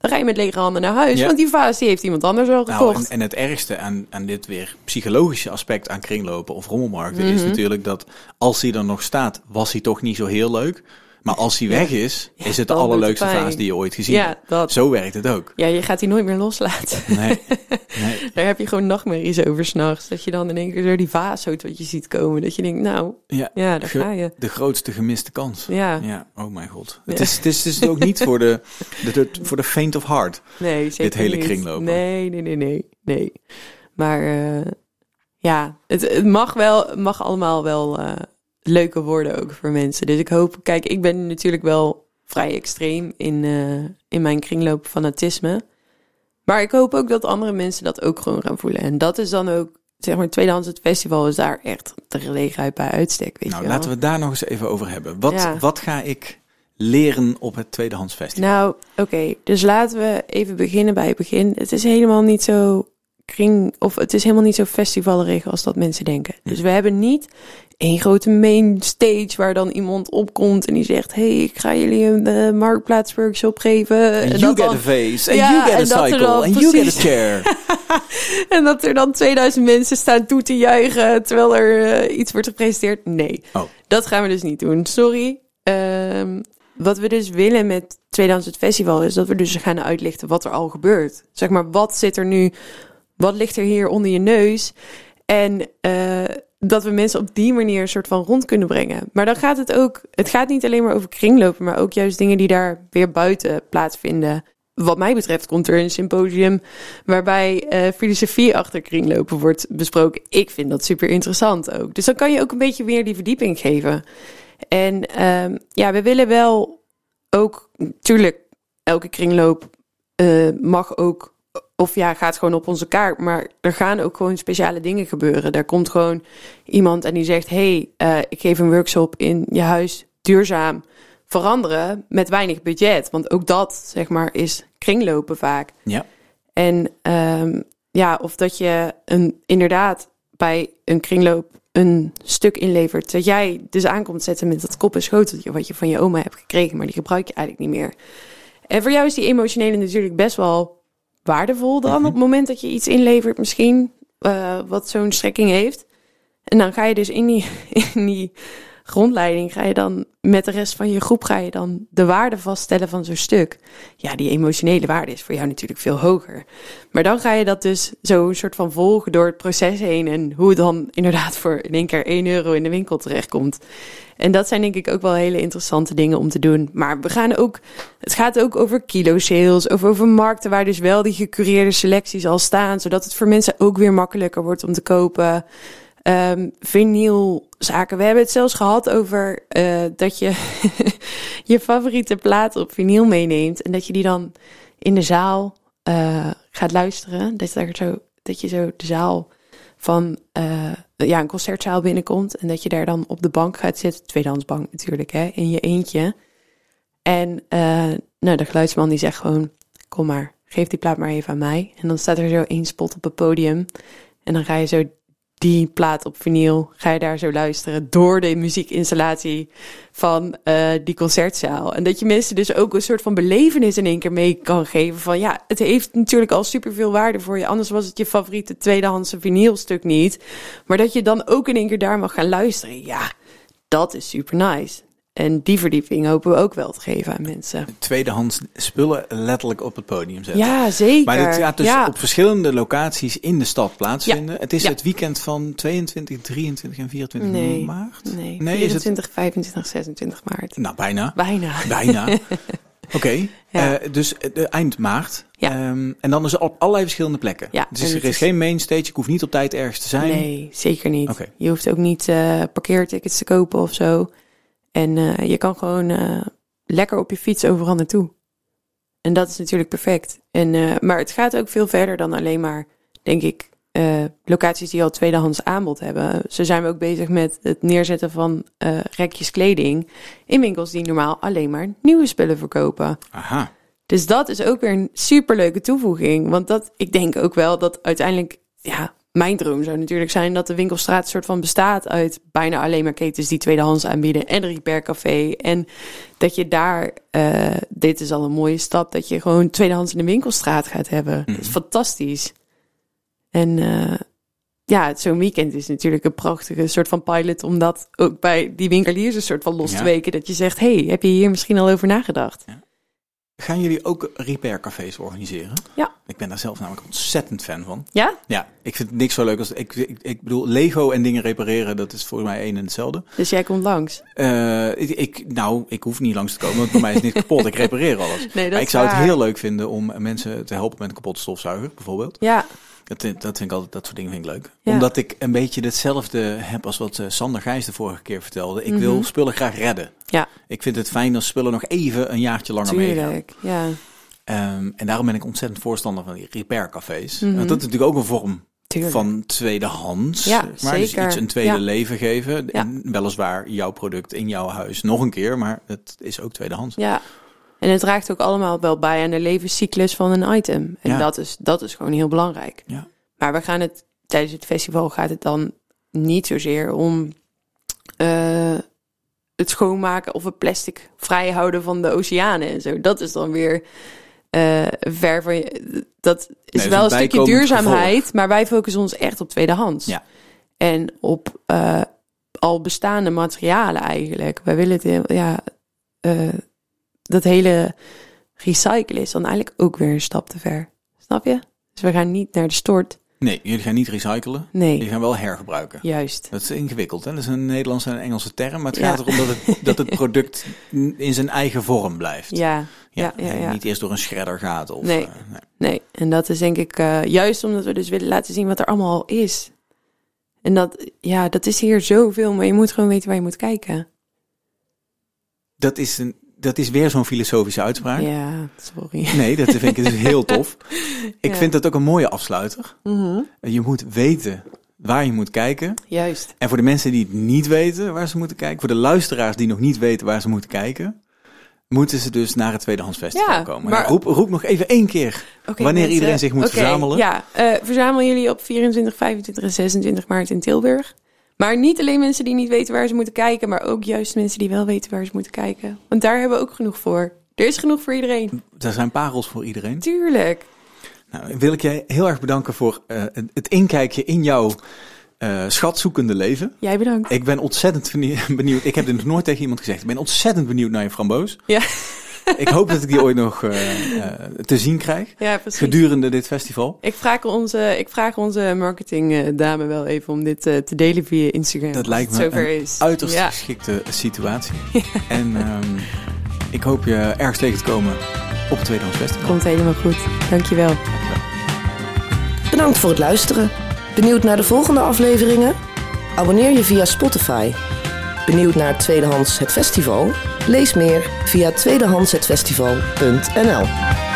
Dan ga je met lege handen naar huis. Ja. Want die vaas die heeft iemand anders wel Nou, gekocht. en, en het ergste aan, aan dit weer psychologische aspect aan kringlopen of rommelmarkten is Mhm. natuurlijk dat als hij er nog staat, was hij toch niet zo heel leuk. Maar als hij weg is, Ja, is het de allerleukste vaas die je ooit gezien ja, hebt. dat. Zo werkt het ook. Ja, je gaat die nooit meer loslaten. Nee, nee. (laughs) Daar heb je gewoon nachtmerries over s'nachts. Dat je dan in één keer door die vaas zo tot je ziet komen. Dat je denkt, nou, Ja, ja, daar ga je. de grootste gemiste kans. Ja, Ja, oh mijn god. Het, is, het, is, het is ook niet voor de, de, de- voor de faint of heart. nee, zeker hele niet. kringlopen. Nee, nee, nee, nee. nee. Maar eh, ja, het, het mag wel, mag allemaal wel eh, leuker worden ook voor mensen. Dus ik hoop, kijk, ik ben natuurlijk wel vrij extreem in, eh, in mijn kringloop fanatisme. Maar ik hoop ook dat andere mensen dat ook gewoon gaan voelen. En dat is dan ook, zeg maar, Tweedehands het festival is daar echt de gelegenheid bij uitstek, weet Nou, je wel. laten we het daar nog eens even over hebben. Wat, Ja. wat ga ik leren op het Tweedehands Festival? Nou, oké. Dus laten we even beginnen bij het begin. Het is helemaal niet zo kring... Of het is helemaal niet zo festivallerig als dat mensen denken. Dus we hebben niet één grote main stage waar dan iemand opkomt en die zegt: hey, ik ga jullie een uh, marktplaatsworkshop geven. And En you dat get dan- a face, and Ja, you get a er cycle, dan and you get a chair. (laughs) En dat er dan 2000 mensen staan toe te juichen terwijl er eh, iets wordt gepresenteerd. Nee, Oh. dat gaan we dus niet doen. Sorry. Ehm, wat we dus willen met Tweedehands het Festival is dat we dus gaan uitlichten wat er al gebeurt. Zeg maar, wat zit er nu, wat ligt er hier onder je neus? En eh, dat we mensen op die manier een soort van rond kunnen brengen. Maar dan gaat het ook, het gaat niet alleen maar over kringlopen, maar ook juist dingen die daar weer buiten plaatsvinden. Wat mij betreft komt er een symposium waarbij eh, filosofie achter kringlopen wordt besproken. Ik vind dat super interessant ook. Dus dan kan je ook een beetje weer die verdieping geven. En ehm, ja, we willen wel ook, natuurlijk, elke kringloop eh, mag ook, of ja, gaat gewoon op onze kaart. Maar er gaan ook gewoon speciale dingen gebeuren. Er komt gewoon iemand en die zegt: hey, eh, ik geef een workshop in je huis duurzaam veranderen met weinig budget. Want ook dat, zeg maar, is kringlopen vaak. Ja. En ehm, ja, of dat je een, inderdaad bij een kringloop een stuk inlevert. Dat jij dus aankomt zetten met dat kop en schoteltje wat je van je oma hebt gekregen, maar die gebruik je eigenlijk niet meer. En voor jou is die emotionele natuurlijk best wel waardevol dan Mhm. op het moment dat je iets inlevert misschien, eh, wat zo'n strekking heeft. En dan ga je dus in die, (laughs) in die grondleiding, ga je dan met de rest van je groep, ga je dan de waarde vaststellen van zo'n stuk. Ja, die emotionele waarde is voor jou natuurlijk veel hoger. Maar dan ga je dat dus zo een soort van volgen door het proces heen en hoe het dan inderdaad voor in één keer 1 euro in de winkel terechtkomt. En dat zijn denk ik ook wel hele interessante dingen om te doen. Maar we gaan ook, het gaat ook over kilo sales, of over markten waar dus wel die gecureerde selecties al staan, zodat het voor mensen ook weer makkelijker wordt om te kopen. Ehm vinylzaken. We hebben het zelfs gehad over eh, dat je (laughs) je favoriete platen op vinyl meeneemt en dat je die dan in de zaal eh, gaat luisteren. Dat, daar zo, dat je zo de zaal van eh, ja, een concertzaal binnenkomt en dat je daar dan op de bank gaat zitten, tweedehandsbank natuurlijk, hè, in je eentje. En nou, de geluidsman die zegt gewoon, kom maar, geef die plaat maar even aan mij. En dan staat er zo één spot op het podium en dan ga je zo die plaat op vinyl, ga je daar zo luisteren door de muziekinstallatie van eh, die concertzaal. En dat je mensen dus ook een soort van belevenis in één keer mee kan geven van ja, het heeft natuurlijk al superveel waarde voor je. Anders was het je favoriete tweedehandse vinylstuk niet. Maar dat je dan ook in één keer daar mag gaan luisteren. Ja, dat is super nice. En die verdieping hopen we ook wel te geven aan mensen. Tweedehands spullen letterlijk op het podium zetten. Ja, zeker. Maar dit gaat dus ja. op verschillende locaties in de stad plaatsvinden. Het is Ja. het weekend van 22, 23 en 24 Nee. maart. Nee, Nee, is het- 24, 25, 26 maart. Nou, bijna. Bijna. Bijna. (laughs) Oké, Ja. eh, dus eh, eind maart. Ja. Ehm, en dan is het op allerlei verschillende plekken. Ja, dus er het is geen main stage. Ik hoef niet op tijd ergens te zijn. Nee, zeker niet. Je hoeft ook niet eh, parkeertickets te kopen of zo. En eh, je kan gewoon eh, lekker op je fiets overal naartoe. En dat is natuurlijk perfect. En, eh, maar het gaat ook veel verder dan alleen maar, denk ik, locaties die al tweedehands aanbod hebben. Zo zijn we ook bezig met het neerzetten van rekjes kleding in winkels die normaal alleen maar nieuwe spullen verkopen. Aha. Dus dat is ook weer een superleuke toevoeging. Want dat, ik denk ook wel dat uiteindelijk, ja, mijn droom zou natuurlijk zijn dat de winkelstraat een soort van bestaat uit bijna alleen maar ketens die tweedehands aanbieden en een repair café. En dat je daar, eh, dit is al een mooie stap, dat je gewoon tweedehands in de winkelstraat gaat hebben. Dat is Mhm. fantastisch. En eh, ja, zo'n weekend is natuurlijk een prachtige soort van pilot om dat ook bij die winkeliers een soort van los Ja. te weken. Dat je zegt, hey, heb je hier misschien al over nagedacht? Gaan jullie ook repaircafés organiseren? Ja. Ik ben daar zelf namelijk ontzettend fan van. Ja? Ja, ik vind niks zo leuk als... Ik, ik, ik bedoel, Lego en dingen repareren, dat is voor mij één en hetzelfde. Dus jij komt langs. Eh, ik, ik- nou, ik hoef niet langs te komen, want bij mij is het niet kapot. Ik repareer alles. (laughs) Nee, dat Maar ik zou het heel leuk vinden om mensen te helpen met een kapotte stofzuiger, bijvoorbeeld. Ja, Dat, dat vind ik altijd, dat soort dingen vind ik leuk. Ja. Omdat ik een beetje hetzelfde heb als wat eh, Sander Gijs de vorige keer vertelde. Ik Mhm. wil spullen graag redden. Ja. Ik vind het fijn als spullen nog even een jaartje langer meegaan. tuurlijk. Ja. Ehm, en daarom ben ik ontzettend voorstander van die repaircafés. Mhm. Want dat is natuurlijk ook een vorm Tuurlijk. van tweedehands. Ja, maar. Dus iets een tweede Ja. leven geven. Ja. En weliswaar jouw product in jouw huis nog een keer, maar het is ook tweedehands. ja. En het draagt ook allemaal wel bij aan de levenscyclus van een item. En Ja. dat, is, dat is gewoon heel belangrijk. Ja. Maar we gaan het tijdens het festival gaat het dan niet zozeer om eh, het schoonmaken of het plastic vrijhouden van de oceanen en zo. Dat is dan weer eh, ver van je. Dat is wel een stukje duurzaamheid, gevolg. maar wij focussen ons echt op tweedehands. Ja. En op eh, al bestaande materialen eigenlijk. Wij willen het, ja, dat hele recyclen is dan eigenlijk ook weer een stap te ver. Snap je? Dus we gaan niet naar de stort. Nee, jullie gaan niet recyclen. Nee, Jullie gaan wel hergebruiken. juist. Dat is ingewikkeld, hè? Dat is een Nederlandse en een Engelse term. Maar het Ja. gaat erom dat het, dat het product in zijn eigen vorm blijft. Ja, ja, ja, en ja. Niet eerst door een shredder gaat. Of, Nee. eh, nee. Nee, en dat is denk ik eh, juist omdat we dus willen laten zien wat er allemaal al is. En dat, ja, dat is hier zoveel, maar je moet gewoon weten waar je moet kijken. Dat, is een, dat is weer zo'n filosofische uitspraak. Ja, sorry. Nee, dat vind ik dus heel (laughs) tof. Ik Ja. vind dat ook een mooie afsluiter. Mhm. Je moet weten waar je moet kijken. Juist. En voor de mensen die het niet weten waar ze moeten kijken, voor de luisteraars die nog niet weten waar ze moeten kijken, moeten ze dus naar het Tweedehands Festival Ja, komen. maar- roep, roep nog even één keer wanneer mensen. iedereen zich moet verzamelen. Ja, eh, verzamelen jullie op 24, 25 en 26 maart in Tilburg. Maar niet alleen mensen die niet weten waar ze moeten kijken, maar ook juist mensen die wel weten waar ze moeten kijken. Want daar hebben we ook genoeg voor. Er is genoeg voor iedereen. Er zijn parels voor iedereen. Tuurlijk. Nou, wil ik je heel erg bedanken voor eh, het- inkijkje in jouw eh, schatzoekende leven. Jij bedankt. Ik ben ontzettend benie- (laughs) benieuwd. Ik heb dit nog nooit tegen iemand gezegd. Ik ben ontzettend benieuwd naar je framboos. Ja. (laughs) Ik hoop dat ik die ooit nog eh, eh, te zien krijg. Ja, precies. Gedurende dit festival. Ik vraag onze, ik vraag onze marketingdame wel even om dit eh, te delen via Instagram. Dat lijkt me een is. uiterst Ja, geschikte situatie. (laughs) En ehm, ik hoop je ergens tegen te komen op het Tweedehands Festival. komt helemaal goed. Dankjewel. Bedankt voor het luisteren. Benieuwd naar de volgende afleveringen? Abonneer je via Spotify. Benieuwd naar Tweedehands het Festival? Lees meer via tweedehandshetfestival.nl